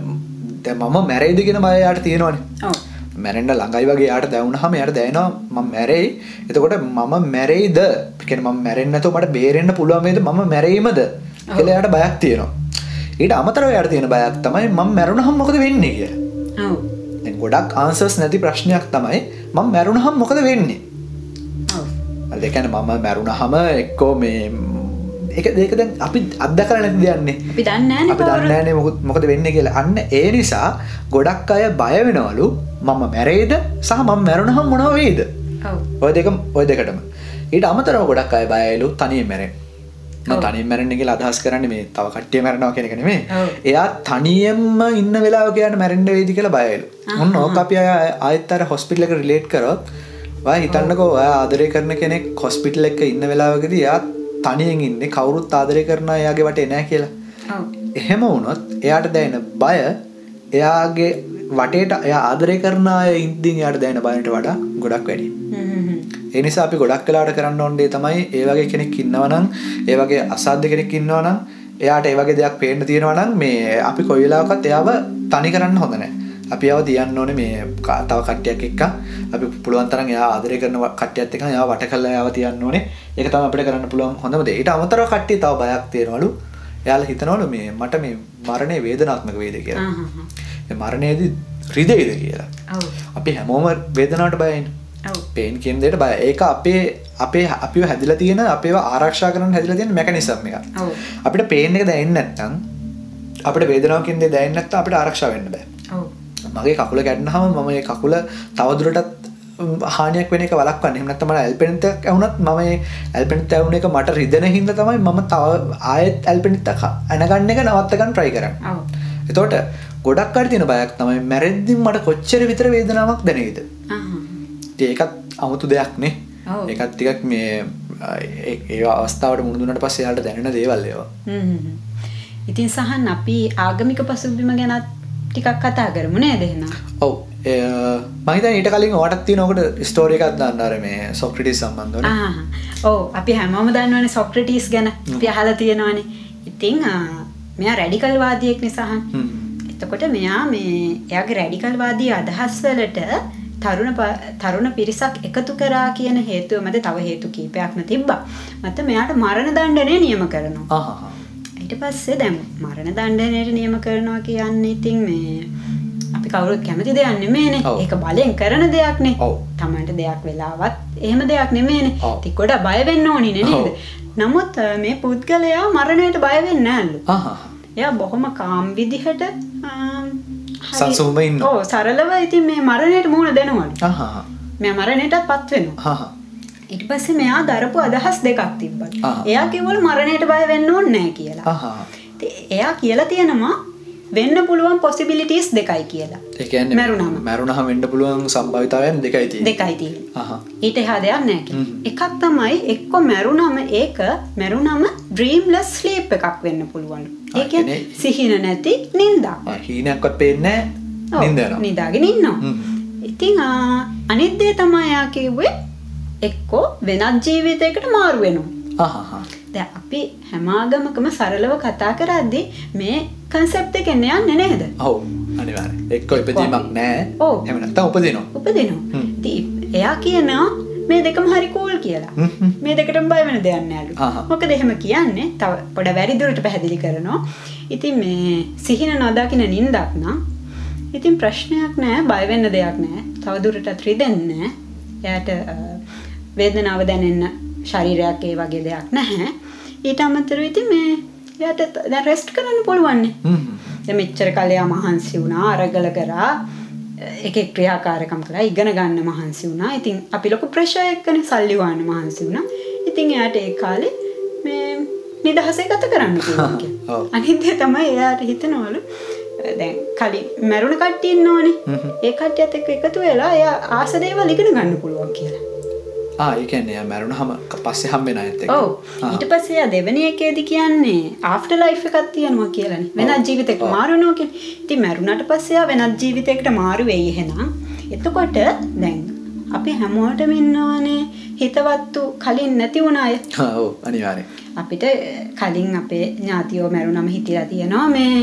මම මැරයිදිගෙන බයයාට තියෙනවානේ. මැරෙන්ඩ ළඟයි වගේ යාට දැවුණහම යට දැනවා මම මැරෙයි. එතකොට මම මැරෙයිද? පිකෙන ම මැරෙන්න්නතු මට බේරෙන්න්න පුළුවන්ේද මම මැරීමද කියලා යට බයක් තියෙනවා. ඊට අමතරව යට තියෙන බයක් තමයි මම මැරුණහම් මොකද වෙන්නේ කිය ගොඩක් ආන්සර්ස් නැති ප්‍රශ්නයක් තමයි මම මැරුණහම් මොකද වෙන්නේ දෙකැන මම මැරුණහම එක්කෝ මේ එක දෙක දැන් අපි අත්දකර නැති දෙයන්නේ අපි දන්නේ නෑනේ අපි. දන්නෑනේ මොකුත් මොකද වෙන්න කියලා. අන්න ඒ නිසා ගොඩක් අය බය වෙනවලු මම මැරේද සහ මම මැරුණහම් මොනව වේද ඔව්. ඔය දෙක ඔය දෙකටම. ඊට අමතරව ගොඩක් අය බයලු තනියෙන් මැරෙන්. තනින් මැරෙන්න කියලා අදහස් කරන්න මේ තව කට්ටිය මැරෙනවා කෙනෙක නෙමේ. ඔව්. එයා තනියෙන්ම ඉන්න වෙලාව කියන්න මැරෙන්ඩ වේදි කියලා බයලු ඔන්න ඕක අපි අය ආයත්තර හොස්පිටල එක රිලේට් කරොත් හිතන්නකෝ ආදරය කරන කෙනෙක් කොස්පිටල් එක ඉන්න වෙලාවකද එයා තනියෙන් ඉන්න. කවුරුත් ආදරය කරන එයාගේ වට එනෑ කියලා. එහෙම වුණොත් එයාට දැනෙන බය එයාගේ වටේට එයා ආදරය කරන ඉන්දින් යාට දැන බයනට වඩා ගොඩක් වැඩි හ්ම් හ්ම් හ්ම්. ඒ නිසා අපි ගොඩක් කලාට කරන්න ඕන්ඩේ තමයි ඒ වගේ කෙනෙක් ඉන්නවනම් ඒ වගේ අසාධ්‍ය කෙනෙක් ඉන්නවනම් එයාට ඒ වගේ දෙයක් පේන්න තියෙනවනම් මේ අපි කොයිලාවකත් එයාව තනි කරන්න හොඳනෑ අපි අව තියන්න ඕනේ මේ තව කට්ටියක් එක්ක. අපි පුළුවන් තරම් එයා ආදරය කරන කට්ටියත් එක්ක එයා වට කරලා එයාව තියන්න ඕනේ. ඒක තමයි අපිට කරන්න පුළුවන් හොඳම දේ. ඊට අමතරව කට්ටිය තව බයක් තියෙනවලු එයාලා හිතනවලු මේ මට මේ මරණය වේදනාත්මක වේද කියලා. මේ මරණයේදී රිදෙයිද කියලා. අපි හැමෝම වේදනාවට බයයින්. පේන් කියන දෙයට බය ඒක අපේ අපේ අපිව හැදිලා තියෙන අපේව ආරක්ෂා කරන්න හැදිලා තියෙන මැකනිසම් එක. අපිට පේන් එක දැනෙන්නේ නැත්නම් අපිට වේදනාව කියන දේ දැනෙන්නේ නැත්නම් අපිට ආරක්ෂා වෙන්න බෑ. ඔව්. මගේ කකුල ගැටනහම මම මේ කකුල තවදුරටත් හානියක් වෙන එක වලක්වන්න මට ඇල්පෙනිතක් ඇහුණත් මම මේ ඇල්පෙනිත ඇහුණ එක මට රිදෙන හින්දා තමයි මම තව ආයෙත් ඇල්පෙනිතක් ඇනගන්න එක නවත්ත ගන්න try කරන්නේ. ඔව්. එතකොට ගොඩක් අය තියෙන බයක් තමයි මැරෙද්දි මට කොච්චර විතර වේදනාවක්. ඉතින් ඒකත් අමුතු දෙයක් නේ. ඒකත් ටිකක් මේ ඒ අවස්ථාවට මුහුණ දුන්නාට පස්සේ යාට දැනෙන දේවල් ඒවා. හ්ම්, හ්ම්, හ්ම්. ඉතින් සහන් අපි ආගමික පසුබිම ගැනත් ටිකක් කතා කරමු නේද එහෙනම්? ඔව් හිතන්නේ ඊට කලින් ඔයාටත් තියෙන ඔකට ස්ටෝරි එකක් දාන්න අර මේ සොක්‍රටිස් සම්බන්ධව නේ. ආ. ඔව් අපි හැමෝම දන්නවනේ සොක්‍රටිස් ගැන. අපි අහලා තියෙනවනේ. ඉතින් ආ, මෙයා රැඩිකල් වාදියෙක් නේ සහන්. හ්ම්. එතකොට මෙයා මේ එයාගේ රැඩිකල් වාදී අදහස් වලට තරුණ තරුණ පිරිසක් එකතු කරා කියන හේතුව මත තව හේතු කීපයක්ම තිබ්බා. මත මෙයාට මරණ දණ්ඩනය නියම කරනවා. ඊට පස්සේ දැන් මරණ දණ්ඩනයට නියම කරනවා කියන්නේ ඉතින් මේ අපි කවුරුත් කැමති දෙයක්. ඔව්. ඒක බලෙන් කරන දෙයක්නේ. ඔව්. තමන්ට දෙයක් වෙලාවත් එහෙම දෙයක්. ඔව්. ඉතින් ගොඩක් බය වෙන්න ඕනිනේ නේද? නමුත් මේ පුද්ගලයා මරණයට බය වෙන්නේ. ආහා. එයා බොහොම කාම් විදිහට සංසුන්ව ඉන්නවා. ඔව් සරලව ඉතින් මේ මරණයට මුහුණ දෙනවලු. මෙයා මරණයටත් පත් වෙනවා. ඊට පස්සේ මෙයා දරපු අදහස් දෙකක් තිබ්බා. ආ. එයා කිව්වලු මරණයට බය වෙන්න ඕනේ නැහැ කියලා. එයා කියලා තියෙනවා වෙන්න පුළුවන් possibilities දෙකයි කියලා. මැරුණාම. මැරුණාම වෙන්න පුළුවන් සම්භාවිතාවයන් දෙකයි තියෙන්නේ. දෙකයි තියෙන්නේ. ආහා. ඊට එහා දෙයක්. හ්ම්. එකක් තමයි එක්ක මැරුණම ඒක මැරුණම dreamless sleep එකක් වෙන්න පුළුවන්. ඒ සිහින නැති නින්දා. නින්ද යනවා. නිදාගෙන ඉන්නවා. හ්ම්. ඉතින් ආ, අනිත් දේ තමයි යා කිව්වේ එක්කෝ වෙනත් ජීවිතයකට මාරු වෙනවා. ආහා. දැන් අපි හැම ආගමකම සරලව කතා කරද්දී මේ concept එකෙන් යන්නේ නේද? ඔව් අනිවාර්යයෙන්. එක්ක ඉපදීමක් නැහැ. එහෙම නැත්නම් උපදිනවා. උපදිනවා. ඉතින් එයා කියනවා මේ දෙකම හරි කූල් කියලා. මේ දෙකටම බය වෙන දෙයක් නෑලු. මොකද එහෙම කියන්නේ තව පොඩ වැඩි දුරට පැහැදිලි කරනවා. ඉතින් මේ සිහින නොදකින නින්දක් නම් ඉතින් ප්‍රශ්නයක් නෑ බය වෙන්න දෙයක් නෑ. තව දුරටත් රිදෙන්නේ නෑ. එයාට වේදනාව දැනෙන්න ශරීරයක් ඒ වගේ දෙයක් නැහැ. ඊට අමතරව ඉතින් මේ එයාට දැන් රෙස්ට් කරන්න පුළුවන් නේ. දැන් මෙච්චර කලයා මහන්සි වුණා අරගල කරා එක ක්‍රියාකාරකම් කළා ඉගෙන ගන්න මහන්සි වුණා. ඉතින් අපි ලොකු ප්‍රෙෂර් එකකනේ සල්ලි හොයන්න මහන්සි වුණා. ඉතින් එයාට ඒ කාලේ මේ නිදහසේ ගත කරන්න පුළුවන්. <laughs> ඔව්. අනිත් දේ තමයි එයාට හිතනවලු දැන් කලින් මැරුණ කට්ටිය ඉන්නවනේ. ඒ කට්ටියත් එක්ක එකතු වෙලා එයා ආස දේවල් ඉගෙන ගන්න පුළුවන් කියලා. ආ ඒ කියන්නේ යා මැරුණාම පස්සේ හම්බෙන අයත් එක්ක. ඔව්. ඊට පස්සේ එයා දෙවෙනි එකේදී කියන්නේ ආෆ්ටර් ලයිෆ් එකක් තියෙනවා කියලානේ. වෙනත් ජීවිතයකට මාරු වෙනවා කියන්නේ. ඉතින් මැරුණාට පස්සේ එයා වෙනත් ජීවිතයකට මාරු වෙයි එහෙනම්. එතකොට දැන් අපි හැමෝටම ඉන්නවනේ හිතවත්තු කලින් නැති වුණ අය. අනිවාර්යයෙන්. අපිට කලින් අපේ ඥාතියෝ මැරුණම හිතලා තියෙනවා මේ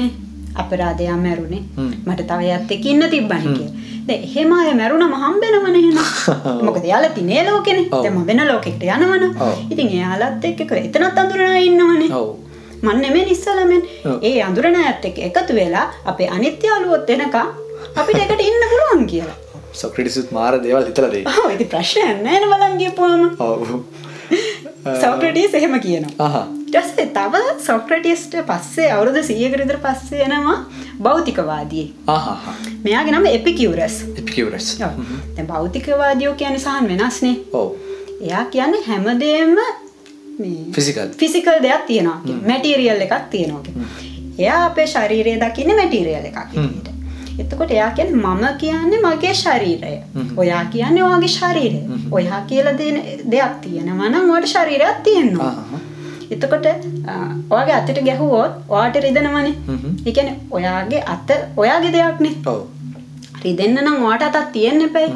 අපරාධයක් මැරුණේ. මට තව එයත් එක්ක ඉන්න තිබ්බනේ කියලා. දැන් එහෙම අය මැරුණම හම්බෙනවනේ එහෙනම්. <laughs> මොකද එයාලා තිනේ ලෝකෙනේ. දැන් මම වෙන ලෝකෙකට යනවනේ. ඉතින් එයාලත් එක්ක එක- එතනත් අඳුරන ඉන්නවනේ. ඔව්. මන් නෙමෙයි ඉස්සලමෙන්. ඔව්. ඒ අඳුරන අයත් එක්ක එකතු වෙලා අපේ අනිත්‍ය යාළුවොත් එනකම් අපිට එකට ඉන්න පුළුවන් කියලා. සොක්‍රටිස්ත් මාර දේවල් හිතලා දෙයි. ඔව් ඉතින් ප්‍රශ්නයක් නැහැ නේ බලන් ගියපුවාම. ඔව්. <laughs> සොක්‍රටිස් එහෙම කියනවා. පස්සේ තව සොක්‍රටිස්ට පස්සේ අවුරුදු 100කට විතර පස්සේ එනවා භෞතිකවාදී. ආහා. මෙයාගේ නම. ඔව්. දැන් භෞතිකවාදියෝ කියන්නේ සහන් වෙනස්නේ. ඔව්. එයා කියන්නේ හැමදේම ෆිසිකල්. ෆිසිකල් දෙයක් තියෙනවා මැටීරියල් එකක් තියෙනවා. එයා අපේ ශරීරය දකින්නේ මැටීරියල් එකක්. එතකොට එයා කියන්නේ මම කියන්නේ මගේ ශරීරය. ඔයා කියන්නේ ඔයාගේ ශරීරය. ඔයා කියලා දෙන දෙයක් තියෙනවා නම් ඔයාට ශරීරයක් තියෙනවා. එතකොට ඔයාගේ අතට ගැහුවොත් ඔයාට රිදෙනවනේ. ඒ කියන්නේ ඔයාගේ අත ඔයාගේ දෙයක්නේ. ඔව්. රිදෙන්න නම් ඔයාට අතක් තියෙන්න එපයි.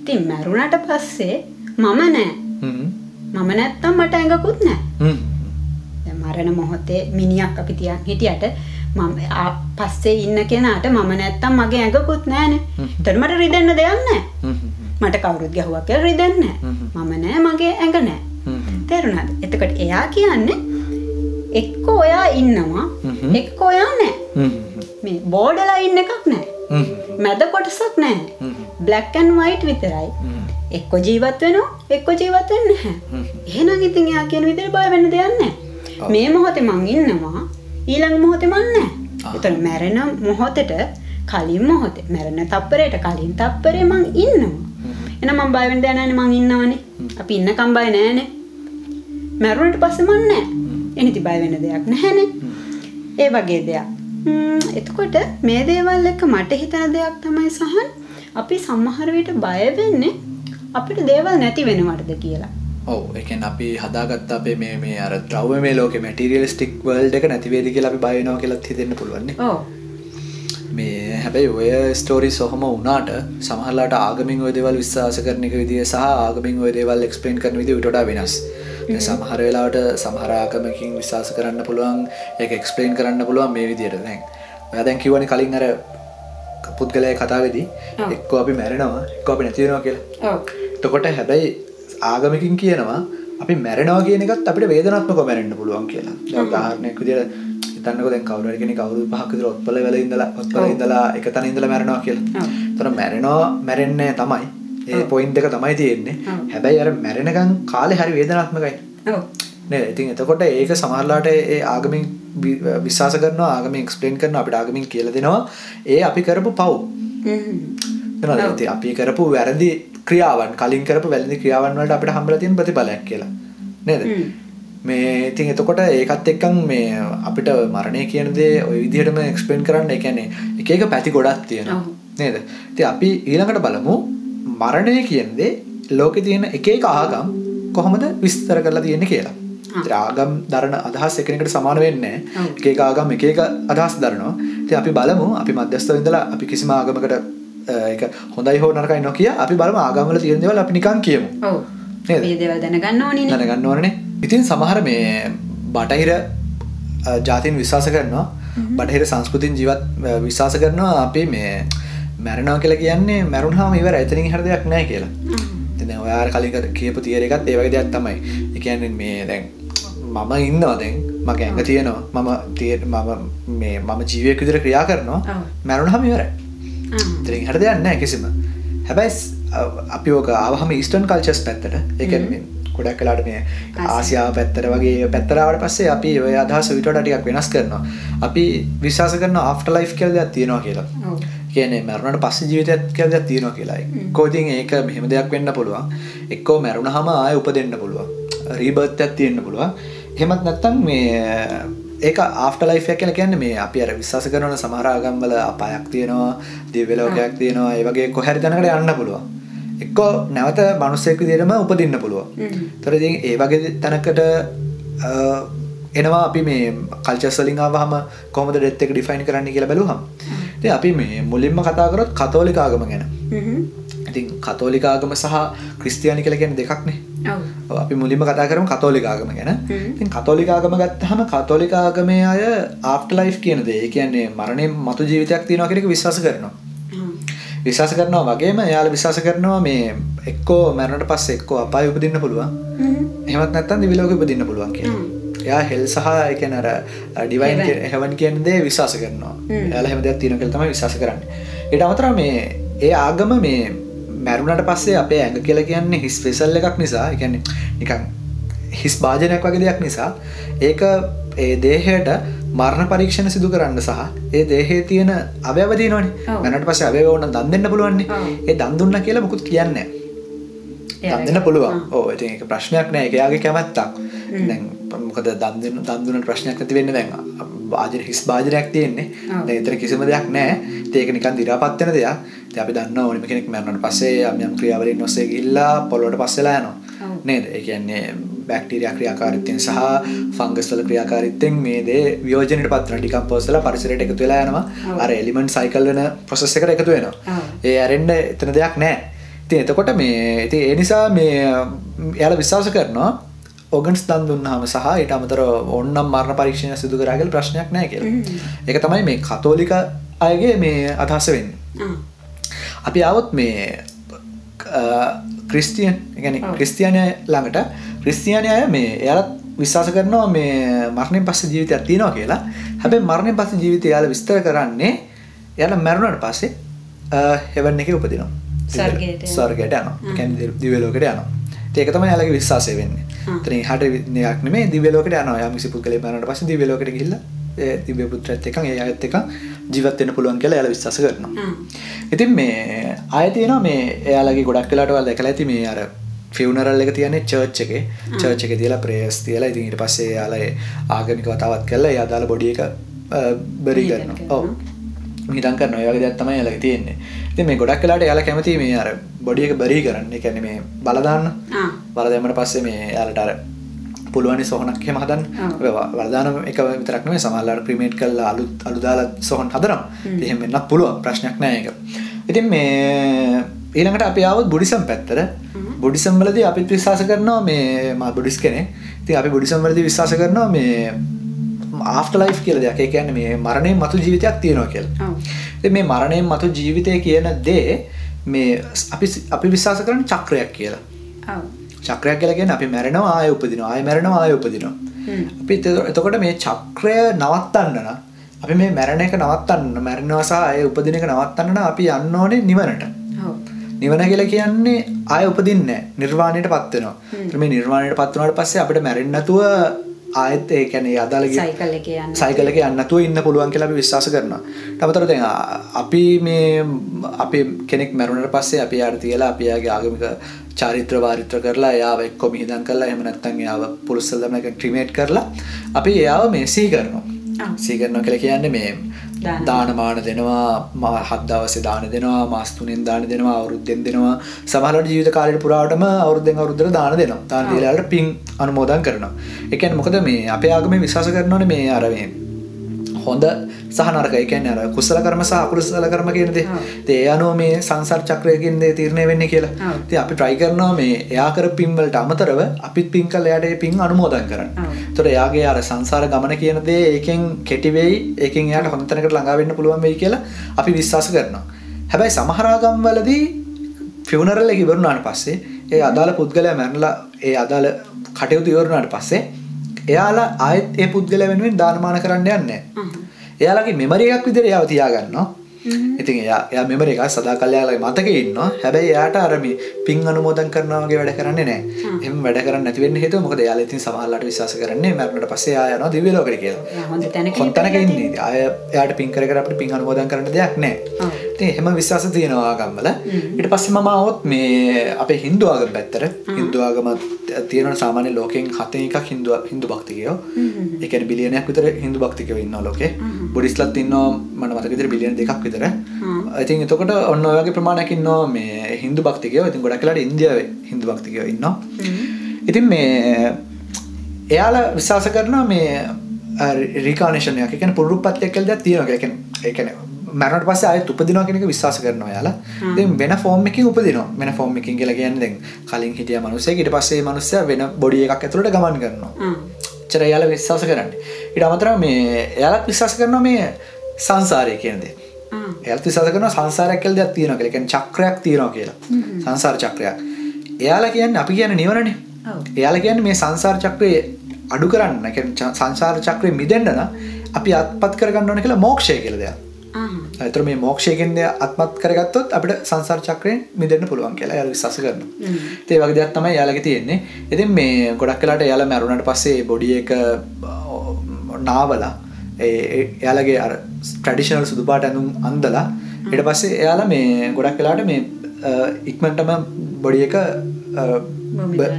ඉතින් මැරුණට පස්සේ මම නෑ. මම නැත්තම් මට ඇඟකුත් නෑ. මරණ මොහොතේ මිනිහක් අපි තියන් හිටියට මම පස්සේ ඉන්න කෙනාට මම නැත්තම් මගේ ඇඟකුත් නෑනේ එතකොට මට රිදෙන්න දෙයක් නෑ මට කවුරුත් ගැහුවක් කියලා රිදෙන්නේ මම නෑ මගේ ඇඟ නෑ තේරුණාද? එතකොට එයා කියන්නේ එක්ක ඔයා ඉන්නවා එක්ක ඔයා නෑ මේ බෝඩලා ඉන්න එකක් නෑ මැද කොටසක් නෑ බ්ලක් ඇන් වයිට් විතරයි. එක්ක ජීවත් වෙනවා එක්ක ජීවත් වෙන්නේ නැහැ. එහෙනම් ඉතින් එයා කියන විදිහට බය වෙන්න දෙයක් නැහැ. මේ මොහොතේ මං ඉන්නවා ඊළඟ මොහොතේ මං නැහැ. ඒතර මැරෙන මොහොතේට කලින් මොහොතේ මැරෙන තප්පරයට කලින් තප්පරේ මං ඉන්නවා. එහෙනම් මං බය වෙන්න දෙයක් නැහැ මං ඉන්නවනේ. අපි ඉන්නකම් බය නැහැනේ. මැරුණට පස්සේ මං නැහැ. එනිති බය වෙන්න දෙයක් නැහැනේ. ඒ වගේ දෙයක්. එතකොට මේ දේවල් එක්ක මට හිතන දෙයක් තමයි සහන් අපි සමහර විට බය වෙන්නේ අපිට දේවල් නැති වෙනවටද කියලා. ඔව එකන් අපි හදාගත්ත අපේ මේ මේ අර ද්‍රව්ව මේ ලෝක මැටිරියලිස්ටික් වල්ඩ එක නැතිවේදි කියලා අපි බයනවා කියලත් හිතෙන්න පුළුවන්නේ. ඕ මේ හැබැයි ඔය ස්ටෝරි සොහම වනාට සමහලාට ආගමින් ඔය දෙවල් විශ්වාස කරනක විදිිය සහ ආගමින් ඔය දේවල් එක්ස්පලේන් කරන විදි ට වෙනස්. සමහර වෙලාට සමහරාකමකින් විශවාස කරන්න පුළුවන් එක එක්ස්පලේන් කරන්න පුළුවන් මේ විදියට. දැන් ඔයදැන් කිවන කලින් අර පුද්ගලය කතාවෙදී එක්කෝ අපි මැරෙනවා එක්ක අපි නැතිවෙනවා කියලා. තකොට හැබැයි ආගමකින් කියනවා අපි මැරෙනවා කියන එකත් අපිට වේදනත්මක මැරෙන්න්න පුළුවන් කියලා. ගාරනයක් විදිර හිතන්නක දැන් කවුර කෙනෙ කවුරු පහකද ඔත්පල වෙල ඉඳලා ඔත්පල ඉඳලා එක තන ඉඳලා මැරෙනවා කියලා. තොර මැරෙනවා මැරෙන්නේ තමයි. ඒ පොයින්් එක තමයි තියෙන්නේ. හැබැයි අර මැරෙනකං කාලෙ හරි වේදනාත්මකයි. ඔව්. නේ ඉතින් එතකොට ඒක සමහරලාට ඒ ආගමින් විශ්වාස කරනවා ආගමින් එක්ස්පලේන් කරන අපිට ආගමින් කියල දෙනවා. ඒ අපි කරපු පව් එන ඇති අපි කරපු වැරදි ක්‍රියාවන් කලින් කරපු වැලදි ක්‍රියාවන් වලට අපිට හම්බලා තියෙන ප්‍රතිඵලයක් කියලා. නේද? මේ ඉතින් එතකොට ඒකත් එක්කන් මේ අපිට මරණය කියන දේ ඔය විදිහටම එක්ස්පලেইন කරන්න. ඒ කියන්නේ එක එක පැති ගොඩක් තියෙනවා. නේද? ඉතින් අපි ඊළඟට බලමු මරණය කියන දේ ලෝකේ තියෙන එක එක ආගම් කොහොමද විස්තර කරලා තියෙන්නේ කියලා. ඉතින් ආගම් දරන අදහස් එකිනෙකට සමාන වෙන්නේ නැහැ. එක එක ආගම් එක එක අදහස් දරනවා. ඉතින් අපි බලමු අපි මධ්‍යස්ථව ඉඳලා අපි කිසිම ආගමකට ඒක හොඳයි හෝ නරකයි නොකිය අපි බලමු ආගම් වල තියෙන දේවල් අපි නිකන් කියමු. ඔව්. නේද? මේ දේවල් දැනගන්න ඕනේ දැනගන්න ඕනනේ ඉතින් සමහර මේ බටහිර ජාතීන් විශ්වාස කරනවා. බටහිර සංස්කෘතින් ජීවත් විශ්වාස කරනවා අපි මේ මැරෙනවා කියලා කියන්නේ මැරුණාම ඉවර එතනින් හර දෙයක් නැහැ කියලා. ඉතින් දැන් ඔයා අර කලින් කියපු තියර එකත් ඒ වගේ දෙයක් තමයි. ඒ කියන්නේ මේ දැන් මම ඉන්නවා දැන්. මගේ ඇඟ තියෙනවා. මම මම මේ මම ජීවයක් විදිහට ක්‍රියා කරනවා. මැරුණාම ඉවරයි ඉතින් හට දෙයක් නෑ කිසිම. හැබැයි අපි ඕක ආවහම ඉස්ටන් කල්චස් පැත්තට එක ගොඩක් කලාට මේ ආසියාව පැත්තර වගේ පැත්තරාවට පස්සේ අපි ඔය අදහස විටට ටිකක් වෙනස් කරනවා. අපි විශ්වාස කරන ආෆ්ට ලයිෆ් කියල දෙයක් තියෙනවා කියලා. ඔව්. කියන්නේ මැරුණට පස්ස ජීවිතයක් කියල දෙයක් තියෙනවා කියලා. කෝතින් ඒක මෙහෙම දෙයක් වෙන්න පුළුවන්. එක්කෝ මැරුණ හම ආය උපදෙන්න්න පුළුවන්. රීබර්තයක් තියෙන්න්න පුළුවන්. හෙමත් නැත්තන් මේ ඒක ආෆ්ට ලයිෆය කියල කියන්න මේ අපි අර විශ්වාස කරන සමහරාගම්වල අපායක් තියෙනවා දිවලෝකයක් තියෙනවා ඒවගේ කොහැරි තැනකට යන්න පුළුවන්. එක්කෝ නැවත මනුස්සෙක් විදිරම උපදින්න පුළුවන්. තොරදි ඒ වගේ තැනකට එනවා අපි මේ කල්චස්වලින් ආවහම කොමද ඩෙත් එක ඩිෆයින් කරන්න කියලා බැලුහම් ඉතින් අපි මේ මුලින්ම කතා කරොත් කතෝලික ආගම ගැන. ඉතින් කතෝලික ආගම සහ ක්‍රිස්තියානි කියන්නේ දෙකක්නේ අපි මුලින්ම කතා කරමු කතෝලික ආගම ගැන හ්ම්. ඉතින් කතෝලික ආගම ගත්තහම කතෝලික ආගමේ අය ආෆ්ටර් ලයිෆ් කියන දේ කියන්නේ මරණයෙන් මතු ජීවිතයක් තියෙනවා කියන එක විශ්වාස කරනවා. විශ්වාස කරනවා වගේම එයාලා විශ්වාස කරනවා මේ එක්කෝ මැරුණට පස්සේ එක්කෝ අපාය උපදින්න පුළුවන් හ්ම්. එහෙමත් නැත්නම් දිවි ලෝකෙ උපදින්න පුළුවන් කියලා. එයා හෙල් සහ අර ඩිවයින් හෙවන් කියන දේ විශ්වාස කරනවා. එයාලා හැම දෙයක් තියෙනවා කියලා තමයි විශ්වාස කරන්නේ. ඊට අමතරව මේ ඒ ආගම මේ මැරුණට පස්සේ අපේ ඇඟ කියලා කියන්නේ හිස් වෙසල් එකක් නිසා, ඒ කියන්නේ නිකන් හිස් භාජනයක් වගේ දෙයක් නිසා ඒක ඒ දේහයට මරණ පරීක්ෂණ සිදු කරන්න සහ ඒ දේහේ තියෙන අවයව තියෙනවනේ. ඔව්. මැරුණට පස්සේ අවයව ඕන දන් දෙන්න පුළුවන්නේ. ඒ දන් දුන්නා කියලා මුකුත් කියන්නේ දන් දෙන්න පුළුවන්. ඕ ඉතින් ඒක ප්‍රශ්නයක් නෑ. එක යාගේ කැමැත්තක්. දැන් මොකද දන් දෙන්න දන් දුන්නට ප්‍රශ්නයක් නැති වෙන්නේ දැන් වාජන හිස් භාජනයක් තියෙන්නේ. දැන් එතන කිසිම දෙයක් නෑ. ඉතින් ඒක නිකන් දි รา පත් වෙන දෙයක්. ඉතින් අපි දන්නවා ඕනිම කෙනෙක් මරණයට පස්සේ යම් යම් ක්‍රියාවලින් ඔස්සේ ගිහිල්ලා පොළොවට පස්සෙලා යනවා. නේද? ඒ කියන්නේ බැක්ටීරියා ක්‍රියාකාරීත්වයෙන් සහ ෆංගස් වල ක්‍රියාකාරීත්වයෙන් මේ දේ වියෝජනයට පත් වෙනවා ඩිකම්පෝස් වෙලා පරිසරයට එකතු වෙලා යනවා. අර එලිමන්ට් සයිකල් වෙන ප්‍රොසෙස් එකට එකතු වෙනවා. ඒ ඇරෙන්ඩ එතන දෙයක් නෑ ඉතින් එතකොට මේ ඉතින් ඒ නිසා මේ එයාලා විශ්වාස කරනවා ඔගන්ස් දන් දුන්නාම සහ ඊට අමතර ඔන්නම් මරණ පරීක්ෂණ සිදු කරාගල ප්‍රශ්නයක් නෑ කියලා. එක තමයි මේ කතෝලික අයගේ මේ අදහස වෙන්න. අපි අවුත් මේ ක්‍රිස්තියන් ගැන ක්‍රිස්තියානය ළඟට ක්‍රිස්තියානය අය මේ එයාලත් විශ්වාස කරනවා මේ මරණය පස්ස ජීවිතයක් තියෙනවා කියලා. හැබැයි මරණය පස්ස ජීවිතය යාල විස්තර කරන්නේ යාල මැරුණට පස්සේ හෙවන් එක උපදිනවා ස්වර්ගයට යන දිවලෝකට යනවා. ඒක තමයි යාලගේ විශ්වාසය වෙන්නේ. තන හට නයක් නෙමේ දිවලෝකට යනවා. යම් කිසි පුද්ගලයෙක් මරණට පස්සේ දිවලෝකට ගිහිල්ලා ඒ දිව්‍ය පුත්‍රයත් එක්ක ඒ අයත් එක්ක ජීවත් වෙන්න පුළුවන් කියලා එයාලා විශ්වාස කරනවා. ඉතින් මේ ආයෙ තියෙනවා මේ එයාලගේ ගොඩක් වෙලාට ඔයාලා දැකලා ඇති මේ අර ෆිවනරල් එක තියන්නේ චර්ච් එකේ. චර්ච් එකේ තියලා ප්‍රේයර්ස් තියලා ඉතින් ඊට පස්සේ එයාලා ආගමික වතාවත් කරලා ඒ අදාළ බොඩි එක බරි කරනවා. ඔව්. හිතන් කරනවා. ඒ වගේ දෙයක් තමයි එයාලගේ තියෙන්නේ. ඉතින් මේ ගොඩක් වෙලාට එයාලා කැමති මේ අර බොඩි එක බරි කරන්න. කියන්නේ මේ බල දාන්න. බල දැම්මට පස්සේ මේ එයාලට අර පුළුවනි සොහනක් හෙම හදන්න. වර්දාන එක විතරක්ම සමල්ලාට ප්‍රමේට් කල්ල අලුත් අලුදාල සොහන් හදනම් එහෙම වෙන්නත් පුළුවන්. ප්‍රශ්නයක් නෑ එක ඉතින් මේ ඊළඟට අපි ආවත් බුඩිසම් පැත්තර බුඩිසම්වලද අපි විශ්වාස කරනවා මේ මා බුඩිස් කෙනෙ ති අපි බුඩිසම්වලද විශ්වාස කරනවා මේ ආෆ්ට ලයිෆ් කියල දෙයක්. කියන්න මේ මරණය මතු ජීවිතයක් තියෙනවා කියල මේ මරණයෙන් මතු ජීවිතය කියන දේ මේ අපි අපි විශ්වාස කරන චක්‍රයක් කියලා. චක්‍රයක් කියලගෙන අපි මැරෙනවා ආය උපදිනවා ආය මැරෙනවා ආය උපදිනවා. අපි එතකොට මේ චක්‍රය නවත්තන්න නම් අපි මේ මැරණ එක නවත්තන්න මැරෙනවා සහ ආය උපදින එක නවත්තන්න අපි යන්න ඕනේ නිවනට. නිවන කියලා කියන්නේ ආය උපදින්නේ නිර්වාණයට පත් වෙනවා. මේ නිර්වාණයට පත් වුණාට පස්සේ අපිට මැරෙන්න නැතුව ආයෙත් ඒ කියන්නේ අදාළගේ සයිකල් එකේ යන්න සයිකල් එකේ යන්න නැතුව ඉන්න පුළුවන් කියලා අපි විශ්වාස කරනවා. ඊටමතර දැන් අපි මේ අපි කෙනෙක් මැරුණාට පස්සේ අපි යාට තියලා අපි යාගේ ආගමික චාරිත්‍ර වාරිත්‍ර කරලා එයාව එක්ක මිහිදන් කරලා පුරුස්සල් දමන එක ක්‍රිමේට් කරලා අපි එයාව මේ සිහි කරනවා. සිහි කරනවා කියලා කියන්නේ මේ දානමාන දෙනවා හත් දවසේ දාන දෙනවා මාස තුනෙන් දාන දෙනවා අවුරුද්දෙන් දෙනවා සමහරවිට ජීවිත කාලෙට පුරාවටම අවුරුද්දෙන් අවුරුද්දට දාන දෙනවා. දාන දීලා වලට පින් අනුමෝදන් කරනවා. කියන්නේ මොකද මේ අපේ ආගමේ විශ්වාස කරනවානේ මේ අර මේ හොඳ සහ නරක ඒ කියන්නේ අර කුසල කර්ම සහ අකුසල කර්ම කියන දේ. ඉතින් ඒ අනුව මේ සංසාර චක්‍රයකින් දේ තීරණය වෙන්නේ කියලා. ඉතින් අපි try කරනවා මේ එයා කර පින් වලට අමතරව අපිත් පින් කළා එයාට ඒ පින් අනුමෝදන් කරන්න. ඒතකොට එයාගේ අර සංසාර ගමන කියන දේ ඒකෙන් කෙටි වෙයි. ඒකෙන් එයාට හොඳ තැනකට ළඟා වෙන්න පුළුවන් වෙයි කියලා අපි විශ්වාස කරනවා. හැබැයි සමහර ආගම් වලදී ෆියුනරල් එක ඉවරුනාට පස්සේ ඒ අදාළ පුද්ගලයා මැරලා ඒ අදාළ කටයුතු ඉවරුනාට පස්සේ එයාලා ආයෙත් ඒ පුද්ගලයා වෙනුවෙන් දානමාන කරන්න යන්නේ. එයාලගේ මෙමරි එකක් විදිහට එයාව තියාගන්නවා. ඉතින් එයා එයා මෙමරි එකක් සදාකල් එයාලගේ මතකේ ඉන්නවා. හැබැයි එයාට අර මේ පින් අනුමෝදන් කරනවා වගේ වැඩ කරන්නේ නැහැ. එහෙම වැඩ කරන්නේ නැති වෙන්න හේතුව මොකද එයාලා ඉතින් සමහරලාට විශ්වාස කරන්නේ මරණයට පස්සේ එයා යනවා දිව්‍ය ලෝකෙට කියලා. හොඳ තැනක ඉන්නේ. ආය එයාට පින් කර කර අපිට පින් අනුමෝදන් කරන්න දෙයක් නැහැ. ඉතින් එහෙම විශ්වාස තියෙනවා ආගම්වල. ඊට පස්සේ මම ආවොත් මේ අපේ Hindu ආගම පැත්තට Hindu ආගම තියෙනවා සාමාන්‍ය ලෝකෙන් හතෙන් එකක් Hindu Hindu භක්තිකයෝ. ඒ කියන්නේ බිලියනයක් විතර Hindu භක්තිකයෝ ඉන්නවා ලෝකේ. බුද්දිස්ලත් ඉන්නවා මට මතක විදිහට බිලියන දෙකක් විතර. ඉතින් එතකොට ඔන්න ඔය වගේ ප්‍රමාණයක් ඉන්නවා මේ Hindu භක්තිකයෝ. ඉතින් ගොඩක් වෙලාට ඉන්දියාවේ Hindu භක්තිකයෝ ඉන්නවා. ඉතින් මේ එයාලා විශ්වාස කරනවා මේ. ඒ කියන්නේ පුනරුත්පත්තියක් කියලා දෙයක් තියෙනවා කියලා. ඒ කියන්නේ මැරුණට පස්සේ ආයෙත් උපදිනවා කියන එක විශ්වාස කරනවා යාලා. දැන් වෙන ෆෝම් එකකින් උපදිනවා. වෙන ෆෝම් එකකින් කියලා කියන්නේ දැන් කලින් හිටිය මිනිස්සෙක් ඊට පස්සේ මේ මිනිස්සයා වෙන බොඩි එකක් ඇතුළට ගමන් කරනවා. එච්චර යාලා විශ්වාස කරන්නේ. ඊට අමතරව මේ එයාලත් විශ්වාස කරනවා මේ සංසාරය කියන දේ. එයාලත් විශ්වාස කරනවා සංසාරයක් කියලා දෙයක් තියෙනවා කියලා. කියන්නේ චක්‍රයක් තියෙනවා කියලා. සංසාර චක්‍රයක්. එයාලා කියන්නේ අපි කියන්නේ නිවනනේ. එයාලා කියන්නේ මේ සංසාර චක්‍රේ අඩු කරන්න සංසාර චක්‍රේ මිදෙන්න නම් අපි අත්පත් කරගන්න ඕන කියලා මෝක්ෂය කියලා දෙයක්. ඇතර මේ මෝක්ෂයගෙන් අත්මත් කරගත්තොත් අපිට සංසාර චක්‍රයෙන් මිදෙන්න පුළුවන් කියලා යාල විශ්වාස කරනවා. ඒ වගේ දෙයක් තමයි යාලගේ තියෙන්නේ. ඉතින් මේ ගොඩක් වෙලාට යාලා මැරුණාට පස්සේ බොඩි එක නාවලා එයාලගේ අර ට්‍රැඩිෂනල් සුදු පාට ඇඳුම් අන්දලා ඊට පස්සේ එයාලා මේ ගොඩක් වෙලාට මේ ඉක්මනටම බොඩි එක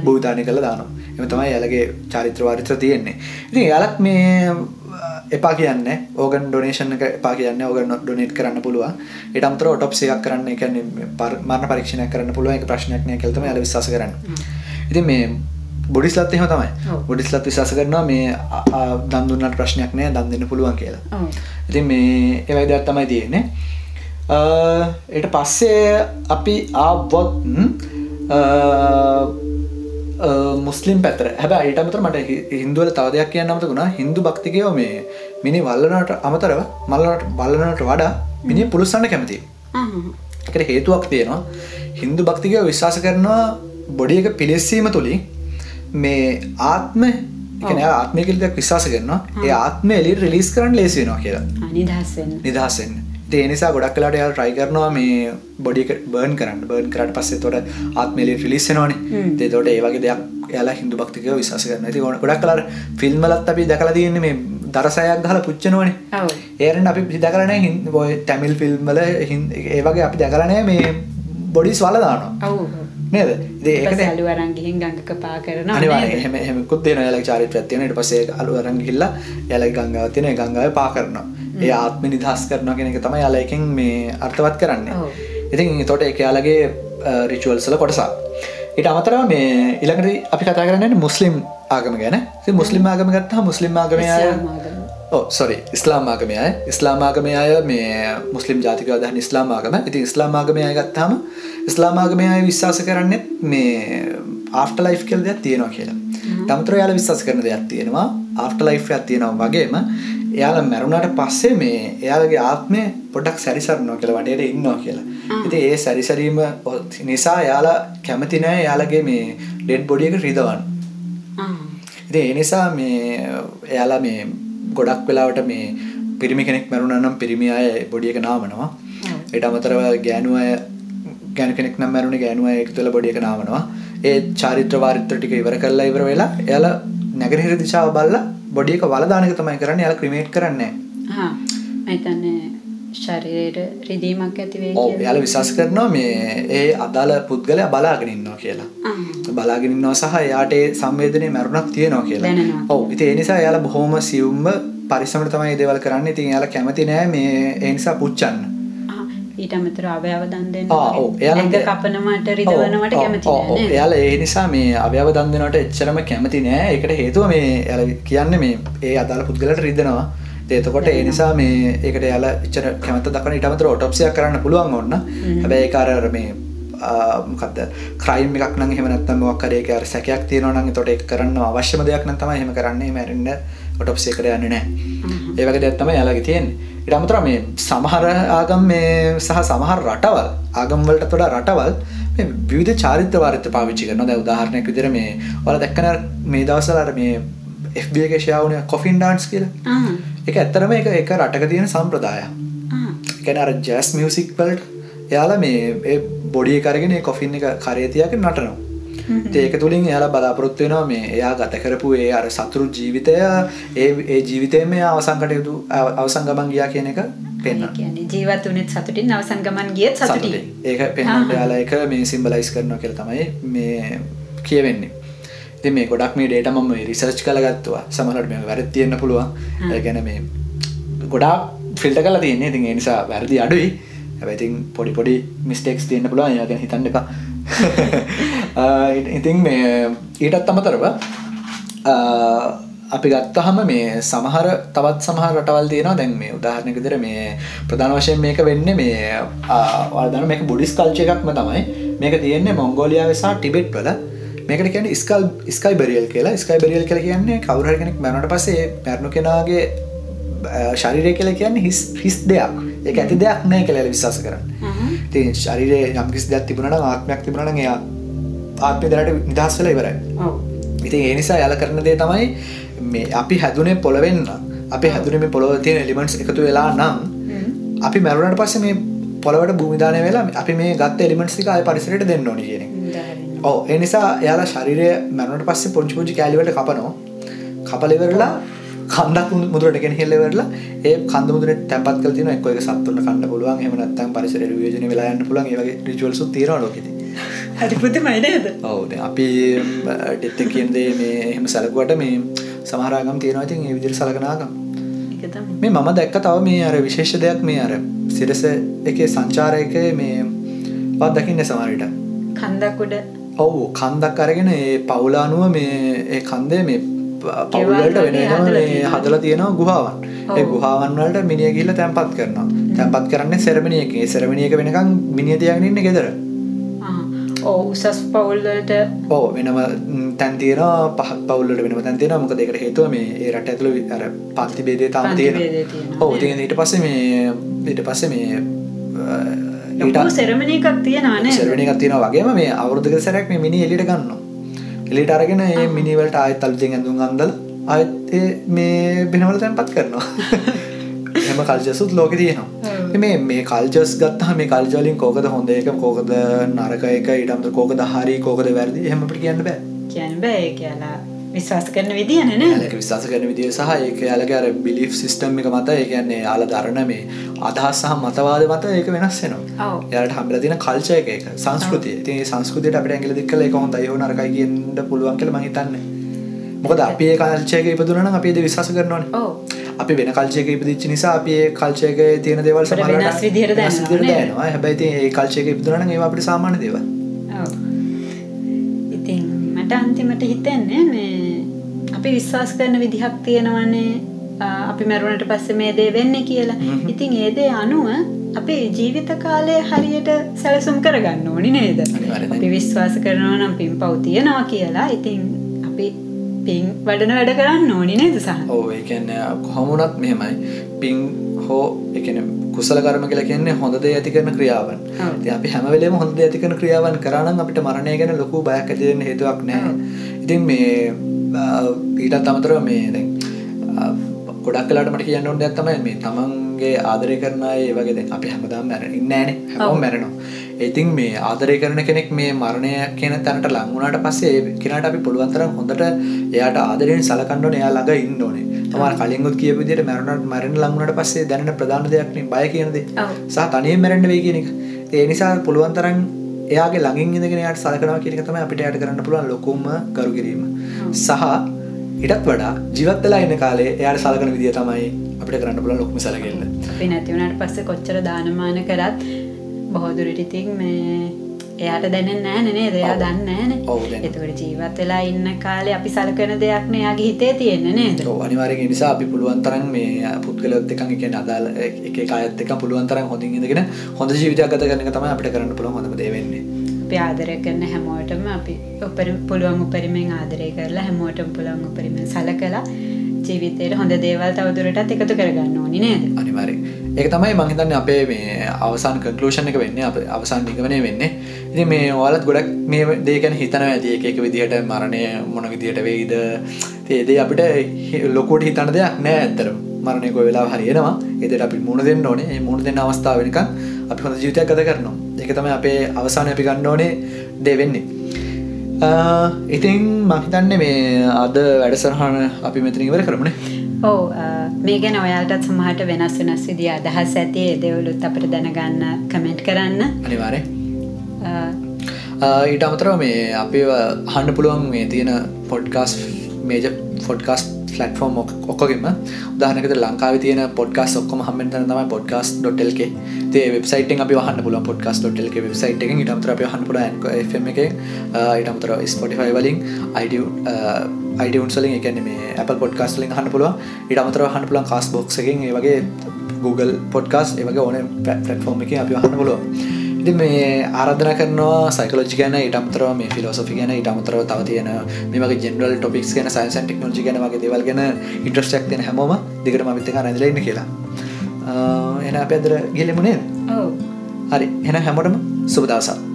භූතානය කළා දානවා. එම තමයි යාලගේ චාරිත්‍ර වාරිත්‍ර තියෙන්නේ. ඉතින් එයාලත් මේ එපා කියන්න ඕගන් ඩොනේෂන් එක එපා කියන්න ඕගන් ඩොනේට් කරන්න පුළුවන් ඊට අමතරව ඔටොප්සි එකක් කරන්න කියන්නේ මරණ පරීක්ෂණයක් කරන්න පුළුවන් ඒක ප්‍රශ්නයක් නෑ කියලා තමයි යාලා විශ්වාස කරන්නේ. ඉතින් මේ බුඩිස්ලත් එහෙම තමයි. බුඩිස්ලත් විශ්වාස කරනවා මේ දන් දුන්නාට ප්‍රශ්නයක් නෑ දන් දෙන්න පුළුවන් කියලා. ඉතින් මේ වගේ දෙයක් තමයි තියෙන්නේ. ඊට පස්සේ අපි ආවොත් මුස්ලිම් පැතර හැබ අයිටමතර මට හින්දුවල තව දෙයක් කියන්න අමත වුණා. හින්දු භක්තිකයෝ මේ මිනි වල්ලනට අමතරව මල්ලනට බල්ලනට වඩා මිනි පුළුස්සන්න කැමති එකට හේතුවක් තියෙනවා. හින්දු භක්තිකයෝ විශ්වාස කරනවා බොඩි එක පිලෙස්සීම තුළින් මේ ආත්ම එකන ආත්මයකලයක් විශවාස කරනවා. ඒ ආත්ම එලි රිලිස් කරන්න ලේසි වෙනවා කියලා. නිදහසෙන් ඒ නිසා ගොඩක් කලාට යාල් ට්‍රයි කරනවා මේ බොඩික බර්න් කරන්න. බර්න් කරට පස්සේ තොට ආත්මලි රිලිස්සෙනවානේ තොට ඒවගේ දෙයක් යාලා හිදු භක්තික විශස කරන ති ගොඩක් කලාර ෆිල්ම්මලත් අපි දැකලා තියන්නේ මේ දරසයක් හල පුච්චනවනේ. ඒරෙන් අපි පිදකරන හින් බොය තැමිල් ෆිල්ම්මල ඒවගේ අපි දැකරනෑ මේ බොඩිස් වලදානවා නේද? ඒකට අලු අරංගිහින් ගඟක පා කරන අනිවා හෙම හෙමකුත් තියෙන යාලක් චාරිත්‍රයක් තියෙන ඊට පස්සේ අලු අරන් ගිහිල්ලා යාලගේ ගංගාව තියෙන ගංගාවේ පා කරනවා ඒ ආත්ම නිදහස් කරනවා කියන එක තමයි යාලා එකෙන් මේ අර්ථවත් කරන්නේ. ඉතින් එතකොට ඒක යාලගේ රිචුවල්ස් වල කොටසක්. ඊට අමතරව මේ ඊළඟට අපි කතා කරන්නේ මුස්ලිම් ආගම ගැන. මුස්ලිම් ආගම ගත්තාම මුස්ලිම් ආගමේ අය ඕ සොරි ඉස්ලාම් ආගමය අය. ආගමය මේ මුස්ලිම් ජාතික අදහන ඉස්ලාම් ආගම. ඉතින් ඉස්ලාම් ආගමය අය ගත්තාම ඉස්ලාම් ආගමය අය විශ්වාස කරන්නෙත් මේ ආෆ්ට ලයිෆ් කියල දෙයක් තියෙනවා කියලා. තමතර යාල විශ්වාස කරන දෙයක් තියෙනවා. ආෆ්ට ලයිෆ් එකක් තියෙනවා වගේම එයාලා මැරුණට පස්සේ මේ එයාලගේ ආත්මය පොඩක් සැරිසරනවා කියලා වටේට ඉන්නවා කියලා. ඉතින් ඒ සැරිසරීම නිසා යාලා කැමති නෑ යාලගේ මේ ඩෙඩ් බොඩි එක රිදවන්න. ඉතින් ඒ නිසා මේ එයාලා මේ ගොඩක් වෙලාවට මේ පිරිමි කෙනෙක් මැරුණ නම් පිරිමි අය බොඩි එක නාමනවා ඒට අමතරව ගෑනු අය ගැන කෙනෙක් නම් මැරුණ ගෑනුව එක තුළ බොඩි එක නාමනවා ඒ චාරිත්‍ර වාරිත්‍ර ටික ඉවර කරලා ඉවර වෙලා එයාලා නැගරහිර දිශාව බලලා බොඩි එක වලදානක තමයි කරන්නේ එයාලා ක්‍රිමේට් කරන්නේ හා මම ශරීරයට රිදීමක් ඇති වෙයි කියලා. ඔව් එයාලා විශ්වාස කරනවා මේ ඒ අදාළ පුද්ගලයා බලාගෙන ඉන්නවා කියලා. බලාගෙන ඉන්නවා සහ එයාට ඒ සංවේදනයේ මරුණක් තියෙනවා කියලා. ඔව් ඉතින් ඒ නිසා එයාලා බොහොම සියුම්ව පරිස්සමට තමයි මේ දේවල් කරන්නේ. ඉතින් එයාලා කැමති නෑ මේ ඒ නිසා පුච්චන්න. ඊට අමතර අවයව දන් දෙන්න ඇඟ කපනවට රිදවනවට කැමති නෑ එයාලා ඒ නිසා මේ අවයව දන් දෙනවට එච්චරම කැමති නෑ. ඒකට හේතුව මේ එයාලා කියන්නේ මේ ඒ අදාළ පුද්ගලට රිදෙනවා. එතකොට ඒ නිසා මේ ඒකට යාලා ඉච්චර කැමත දක්න ඉටමතර ඔටොප්සියක් කරන්න පුළුවන් ඔන්න හැබැයි කාරර මේ මොකක්ද ක්‍රයිම් එකක් නම් එහෙම නැත්නම් මොකක් හරි ඒක අර සැකයක් තියෙනවා නම් එතකොට ඒක කරන්න අවශ්‍යම දෙයක් නම් තමයි එහෙම කරන්නේ. මැරෙන්න ඔටොප්සි එකට යන්නේ නැහැ ඒ වගේ දෙයක් තමයි යාළගේ තියෙන්නේ ඊට අමතරව මේ සමහර ආගම් මේ සහ සමහර රටවල් ආගම් වලට වඩා රටවල් මේ විවිධ චාරිත්‍ර වාරිත්‍ර පාවිච්චි කරනවා. දැන් උදාහරණයක් විදිහට මේ ඔයාලා දැක්කන මේ දවස්වල අර මේ FB එකේ ෂෙයා වුණේ කොෆින් ඩාන්ස් කියලා ඒක ඇත්තරම එක එක රටක තියෙන සම්ප්‍රදාය එකන අර ජැස් මියසික් වලට එයාලා මේ බොඩිය කරගෙන කොෆින් එක කරේතියක නටනවා ඒක තුළින් එයාලා බලාපොරොත්තු වෙනවා මේ එයා ගත කරපු ඒ අර සතුරු ජීවිතය ඒ ඒ ජීවිතයම අවසන් කටයුතු අවසන් ගමන් ගියා කියන එක පෙන්වන්න. කියන්නේ ජීවත් වුණෙත් සතුටින් අවසන් ගමන් ගියත් සතුටින්. ඒක පෙන්වන්න එයාලා ඒක මේ සිම්බලයිස් කරනවා කියලා තමයි මේ කියවෙන්නේ. ඉතින් මේ ගොඩක් මේ ඩේටා මම රිසර්ච් කරගත්තා. සමහරවිට මේ වැරදි තියෙන්න පුළුවන්. ඒ කියන්නේ මේ ගොඩාක් ෆිල්ටර් කරලා තියෙන්නේ. ඉතින් ඒ නිසා වැරදි අඩුයි. හැබැයි ඉතින් පොඩි පොඩි මිස්ටේක්ස් තියෙන්න පුළුවන්. ඒවා ගැන හිතන්න එපා. <laughs> ඉතින් මේ ඊටත් අමතරව අපි ගත්තහම මේ සමහර තවත් සමහර රටවල් තියෙනවා. දැන් මේ උදාහරණයක් විදිහට මේ ප්‍රධාන වශයෙන් මේක වෙන්නේ මේ වලදන මේක බුඩිස් කල්චර් එකක්ම තමයි. මේක තියෙන්නේ මොංගෝලියාවේ සහ ටිබෙට් වල. මේකට කියන්නේ ස්කල් ස්කයි බරියල් කියලා. ස්කයි බරියල් කියලා කියන්නේ කවුරු හරි කෙනෙක් මැරුණට පස්සේ මැරුණු කෙනාගේ ශරීරය කියලා කියන්නේ හිස් හිස් දෙයක්. ඒක ඇති දෙයක් නැහැ කියලා විශ්වාස කරන්නේ. ඉතින් ශරීරයේ යම් කිසි දෙයක් තිබුණා නම් ආත්මයක් තිබුණා නම් එයා ආත්මය දැනට නිදහස් වෙලා ඉවරයි. ඉතින් ඒ නිසා යාලා කරන දේ තමයි මේ අපි හැදුනේ පොළවෙන්න. අපි හැදුනේ මේ පොළොවේ තියෙන එලිමන්ට්ස් එකතු වෙලා නම් අපි මැරුණාට පස්සේ මේ පොළවට භූමිදානය වෙලා අපි මේ ගත්ත එලිමන්ට්ස් ටික ආය පරිසරයට දෙන්න ඕනේ කියන. ඕ එනිසා එයාලා ශරිරය මැරුණට පස්සේ පොංචි පුංචි කෑලිවලට කපනවා කපලිවරලා කන්දක් මුදුරට ගෙන හෙල්ලවෙරලා ඒ කන්ද මුදුර තැපත් කල තින එක්ක එක සත්තුන්න කන්න පුළුවන්. එහෙම නැත්නම් පරිසර වියෝජන වෙලා යන්න පුළුවන්. ඒ වගේ රිචුවල්ස් තියෙනවා ලෝකෙදී. අධිපතිමයි නේද? ඔව්. දැන් අපි ඩෙත් එක කියන දේ මේ එහෙම සැලකුවට මේ සමහර ආගම් තියෙනවා. ඉතින් ඒ විදිහට සලකන ආගම්. මේ මම දැක්ක තව මේ අර විශේෂ දෙයක් මේ අර සිරස එකේ සංචාරයකේ මේ වත් දකින්න සමහරට කන්දක් උඩ. ඔව්. කන්දක් අරගෙන ඒ පවුලානුව මේ ඒ කන්දේ මේ පවුලට වෙනම මේ හදලා තියෙනවා. ගුහාවන්. ඒ ගුහාවන් වලට මිනිහ ගිහිල්ලා තැම්පත් කරනවා. තැම්පත් කරන්නේ සෙරමනියක ඒ සෙරමනියක වෙනකන් මිනිහ තියාගෙන ඉන්නේ ගෙදර. උසස් පවුල්ලට ඕ වෙනම තැන්තින පහත් පවුල්ලට වෙනම තැන්තින මොක දෙකට හේතුව මේ ඒ රට ඇතුළ අර පන්ති බේදේ තාම තියෙන ඕ තිය ඊට පස්සේ මේ ඊට පස්සේ මේ ලොකු සෙරමණි එකක් තියෙනවානේ සෙරවනි එකක් තියෙන වගේම මේ අවුරුදුක සැරක් මේ මිනි එලිට ගන්න එලිට අරගෙන ඒ මිනිවලට ආයත් අලුතින් ඇඳුම් අන්දල ආයත් ඒ මේ බෙනවල තැන්පත් කරනවා. එම කල්ජසුත් ලෝක තියෙනවා. මේ මේ කල්ජස් ගත්තා මේ කල්ජලින් කෝකද හොඳ එක කෝකද නරක එක ඉටම්ද කෝකද හරි කෝකද වැරදි හෙමට කියන්න බෑ. කියන්න බෑ කියලා විශ්වාස කරන විදිහ නේ යාලක විශ්වාස කරන විදිය සහ ඒක යාලක අර බිලිෆ් සිස්ටම් එක මත ඒ කියන්නේ යාල දරන මේ අදහස් සහ මතවාද මත ඒක වෙනස් වෙනවා ඔව් යාලට හම්බෙලා තියෙන කල්චර් එක සංස්කෘතිය. මේ සංස්කෘතියට අපිට ඇඟිලි දික් කළා ඒක හොඳයි හෝ නරකයි කියන්න පුළුවන් කියලා මම හිතන්නේ. මොකද අපි ඒ කල්චර් එකේ ඉපදුනා නම් අපි වෙන කල්චර් එකක ඉපදිච්ච නිසා අපි ඒ කල්චර් එකේ තියෙන දේවල් වෙනස් විදිහට? දැනෙනවා. හැබැයි ඒ ඉපදුනා නම් ඒවා අපිට දේවල්. ඔව් ඉතින් මට අන්තිමට හිතෙන්නේ මේ අපි විශ්වාස කරන විදිහක් තියෙනවනේ අපි මැරුණට පස්සේ මේ දේ වෙන්නේ කියලා. ඉතින් ඒ දේ අනුව අපේ ජීවිත කාලය හරියට සැලසුම් කරගන්න ඕනි නේද? අපි විශ්වාස කරනවා නම් පින්පව් තියනවා කියලා. ඉතින් අපි පින් වඩන වැඩ කරන්න ඕනි නේද සහ? ඔව් ඒ කියන්නේ කොහොම වුණත් මෙහෙමයි. පින් හෝ කියන්නේ කුසල කර්ම කියලා කියන්නේ හොඳ දේ ඇති කරන ක්‍රියාවන්. ඉතින් අපි හැම වෙලේම හොඳ දේ ඇති කරන ක්‍රියාවන් කරා නම් අපිට මරණය ගැන ලොකු බයක් ඇති වෙන්න හේතුවක් නැහැ. ඉතින් මේ ඊටත් අමතරව මේ දැන් ගොඩක් වෙලාවට මට කියන්න ඕන දෙයක් තමයි මේ තමන්ගේ ආදරය කරන අය ඒ වගේ දැන් අපි හැමදාම මැරෙන්නේ නැහනේ. හැමෝම මැරෙනවා. ඉතින් මේ ආදරය කරන කෙනෙක් මේ මරණය කියන තැනට ලං වුණාට පස්සේ ඒ කෙනාට අපි පුළුවන් තරම් හොඳට එයාට ආදරයෙන් සලකන්න ඕනේ. එයා ළඟ ඉන්න ඕනේ. තමයි කලින් උත් කියපු විදිහට මැරුණාට මැරෙන්න ලං වුණාට පස්සේ දැනෙන ප්‍රධාන දෙයක් නේ බය කියන දේ. සහ තනියෙන් මැරෙන්න වෙයි කියන එක. ඒ නිසා පුළුවන් තරම් එයාගේ ළඟින් ඉඳගෙන එයාට සලකනවා කියන එක තමයි අපිට එයාට කරන්න පුළුවන් ලොකුම කරු කිරීම. සහ ඊටත් වඩා ජීවත් වෙලා ඉන්න කාලේ එයාට සලකන විදිය තමයි අපිට කරන්න පුළුවන් ලොකුම සැලකිල්ල. අපි නැති වුණාට පස්සේ කොච්චර දානමාන කරත් බොහෝ දුරට ඉතින් මේ එයාට දැනෙන්නේ නැහැ නේද? එයා. දන්නේ නේ. ඒතකොට ජීවත් වෙලා ඉන්න කාලේ අපි සලකන දෙයක් නේ එයාගේ හිතේ තියෙන්නේ නේද? ඒ නිසා අපි පුළුවන් තරම් මේ පුද්ගලයොත් එක්ක ඒ කියන්නේ අදාළ එක එක අයත් එක්ක පුළුවන් තරම් හොඳින් ඉඳගෙන හොඳ ජීවිතයක් ගත කරන එක තමයි අපිට කරන්න පුළුවන් හොඳම දේ වෙන්නේ. අපි ආදරය කරන හැමෝටම අපි උපරිම පුළුවන් උපරිමෙන් ආදරය කරලා හැමෝටම පුළුවන් උපරිමෙන් සලකලා ජීවිතේට හොඳ දේවල් තවදුරටත් එකතු කරගන්න ඕනි නේද? අනිවාර්යෙන්. ඒක තමයි මම හිතන්නේ අපේ මේ අවසාන කන්ක්ලූෂන් එක වෙන්නේ අපේ අවසාන නිගමනය වෙන්නේ. ඉතින් මේ ඔයාලත් ගොඩක් මේ දේ ගැන හිතනවා ඇති එක එක විදිහට මරණය මොන විදිහට වෙයිද. ඉතින් ඒ දේ අපිට හි- ලොකුවට හිතන්න දෙයක් නෑ ඇත්තටම. මරණය කොයි වෙලාව හරි එනවා. ඒ දෙයට අපි මුණ දෙන්න ඕනේ. ඒ මුණ දෙන්න අවස්ථාව වෙනකන් අපි හොඳ ජීවිතයක් ගත කරනවා. ඒක තමයි අපේ අවසානයේ අපි ගන්න ඕනේ දේ වෙන්නේ. අ, ඉතින් මම හිතන්නේ මේ අද වැඩසටහන අපි මෙතන ඉවර කරමුනේ. ඔව් මේ ගැන ඔයාලටත් සමහරට වෙනස් වෙනස් විදිහ අදහස් ඇති දේවලුත් අපිට දැනගන්න කමෙන්ට් කරන්න. අනිවාර්යෙන්. අ, ඊට අමතරව මේ අපි හන්න පුළුවන් මේ තියෙන පොඩ්කාස් මේජ ෆොඩ්කාස් ෆලටෆෝර්ම් ඔක්කොගෙම උදාහනකද ලංකාව තියන පොඩ්කාස් ඔක්කොම හමෙන් තන තමයි පොඩ්කාස් ඩොටල්ක ඒ වෙබ්සයිට අපි වහන්න පුල පොඩ්කාස් ඩොටල්ක වෙබ්සයිට එක ඉටමතර අප හන්න පුල එක ඉටමතර ස්පොටිෆයි වලින් අයිඩවන්සලින් එකන මේ අප පොඩ්කාස්ලින් හන්න පුළුව ඉටමතර හන්න පුලන් කාස් බොක්සකින් ඒ වගේ Google පොඩ්කාස් ඒවගේ ඕන පටෆෝර්ම් එක අපි හන්න පුළුව ඉති මේ ආරධන කරනවා සයිකලෝජි ගැන ඉටමතරව මේ ෆිලෝසොෆි ගැන ඉටමතරව තව තියෙන මේක ජෙනරල් ටොපික්ස් ගැන සයින්සන් ටෙක්නෝජි ගැන වගේ දේවල් ගැන ඉන්ට්‍රස්ටක් තියෙන හැමෝම දිගට මවිත්තක රැඳලන්න කියලා. එන අප ඇදර ගිලෙමුණේ හරි. එන හැමෝටම සුබදවසක්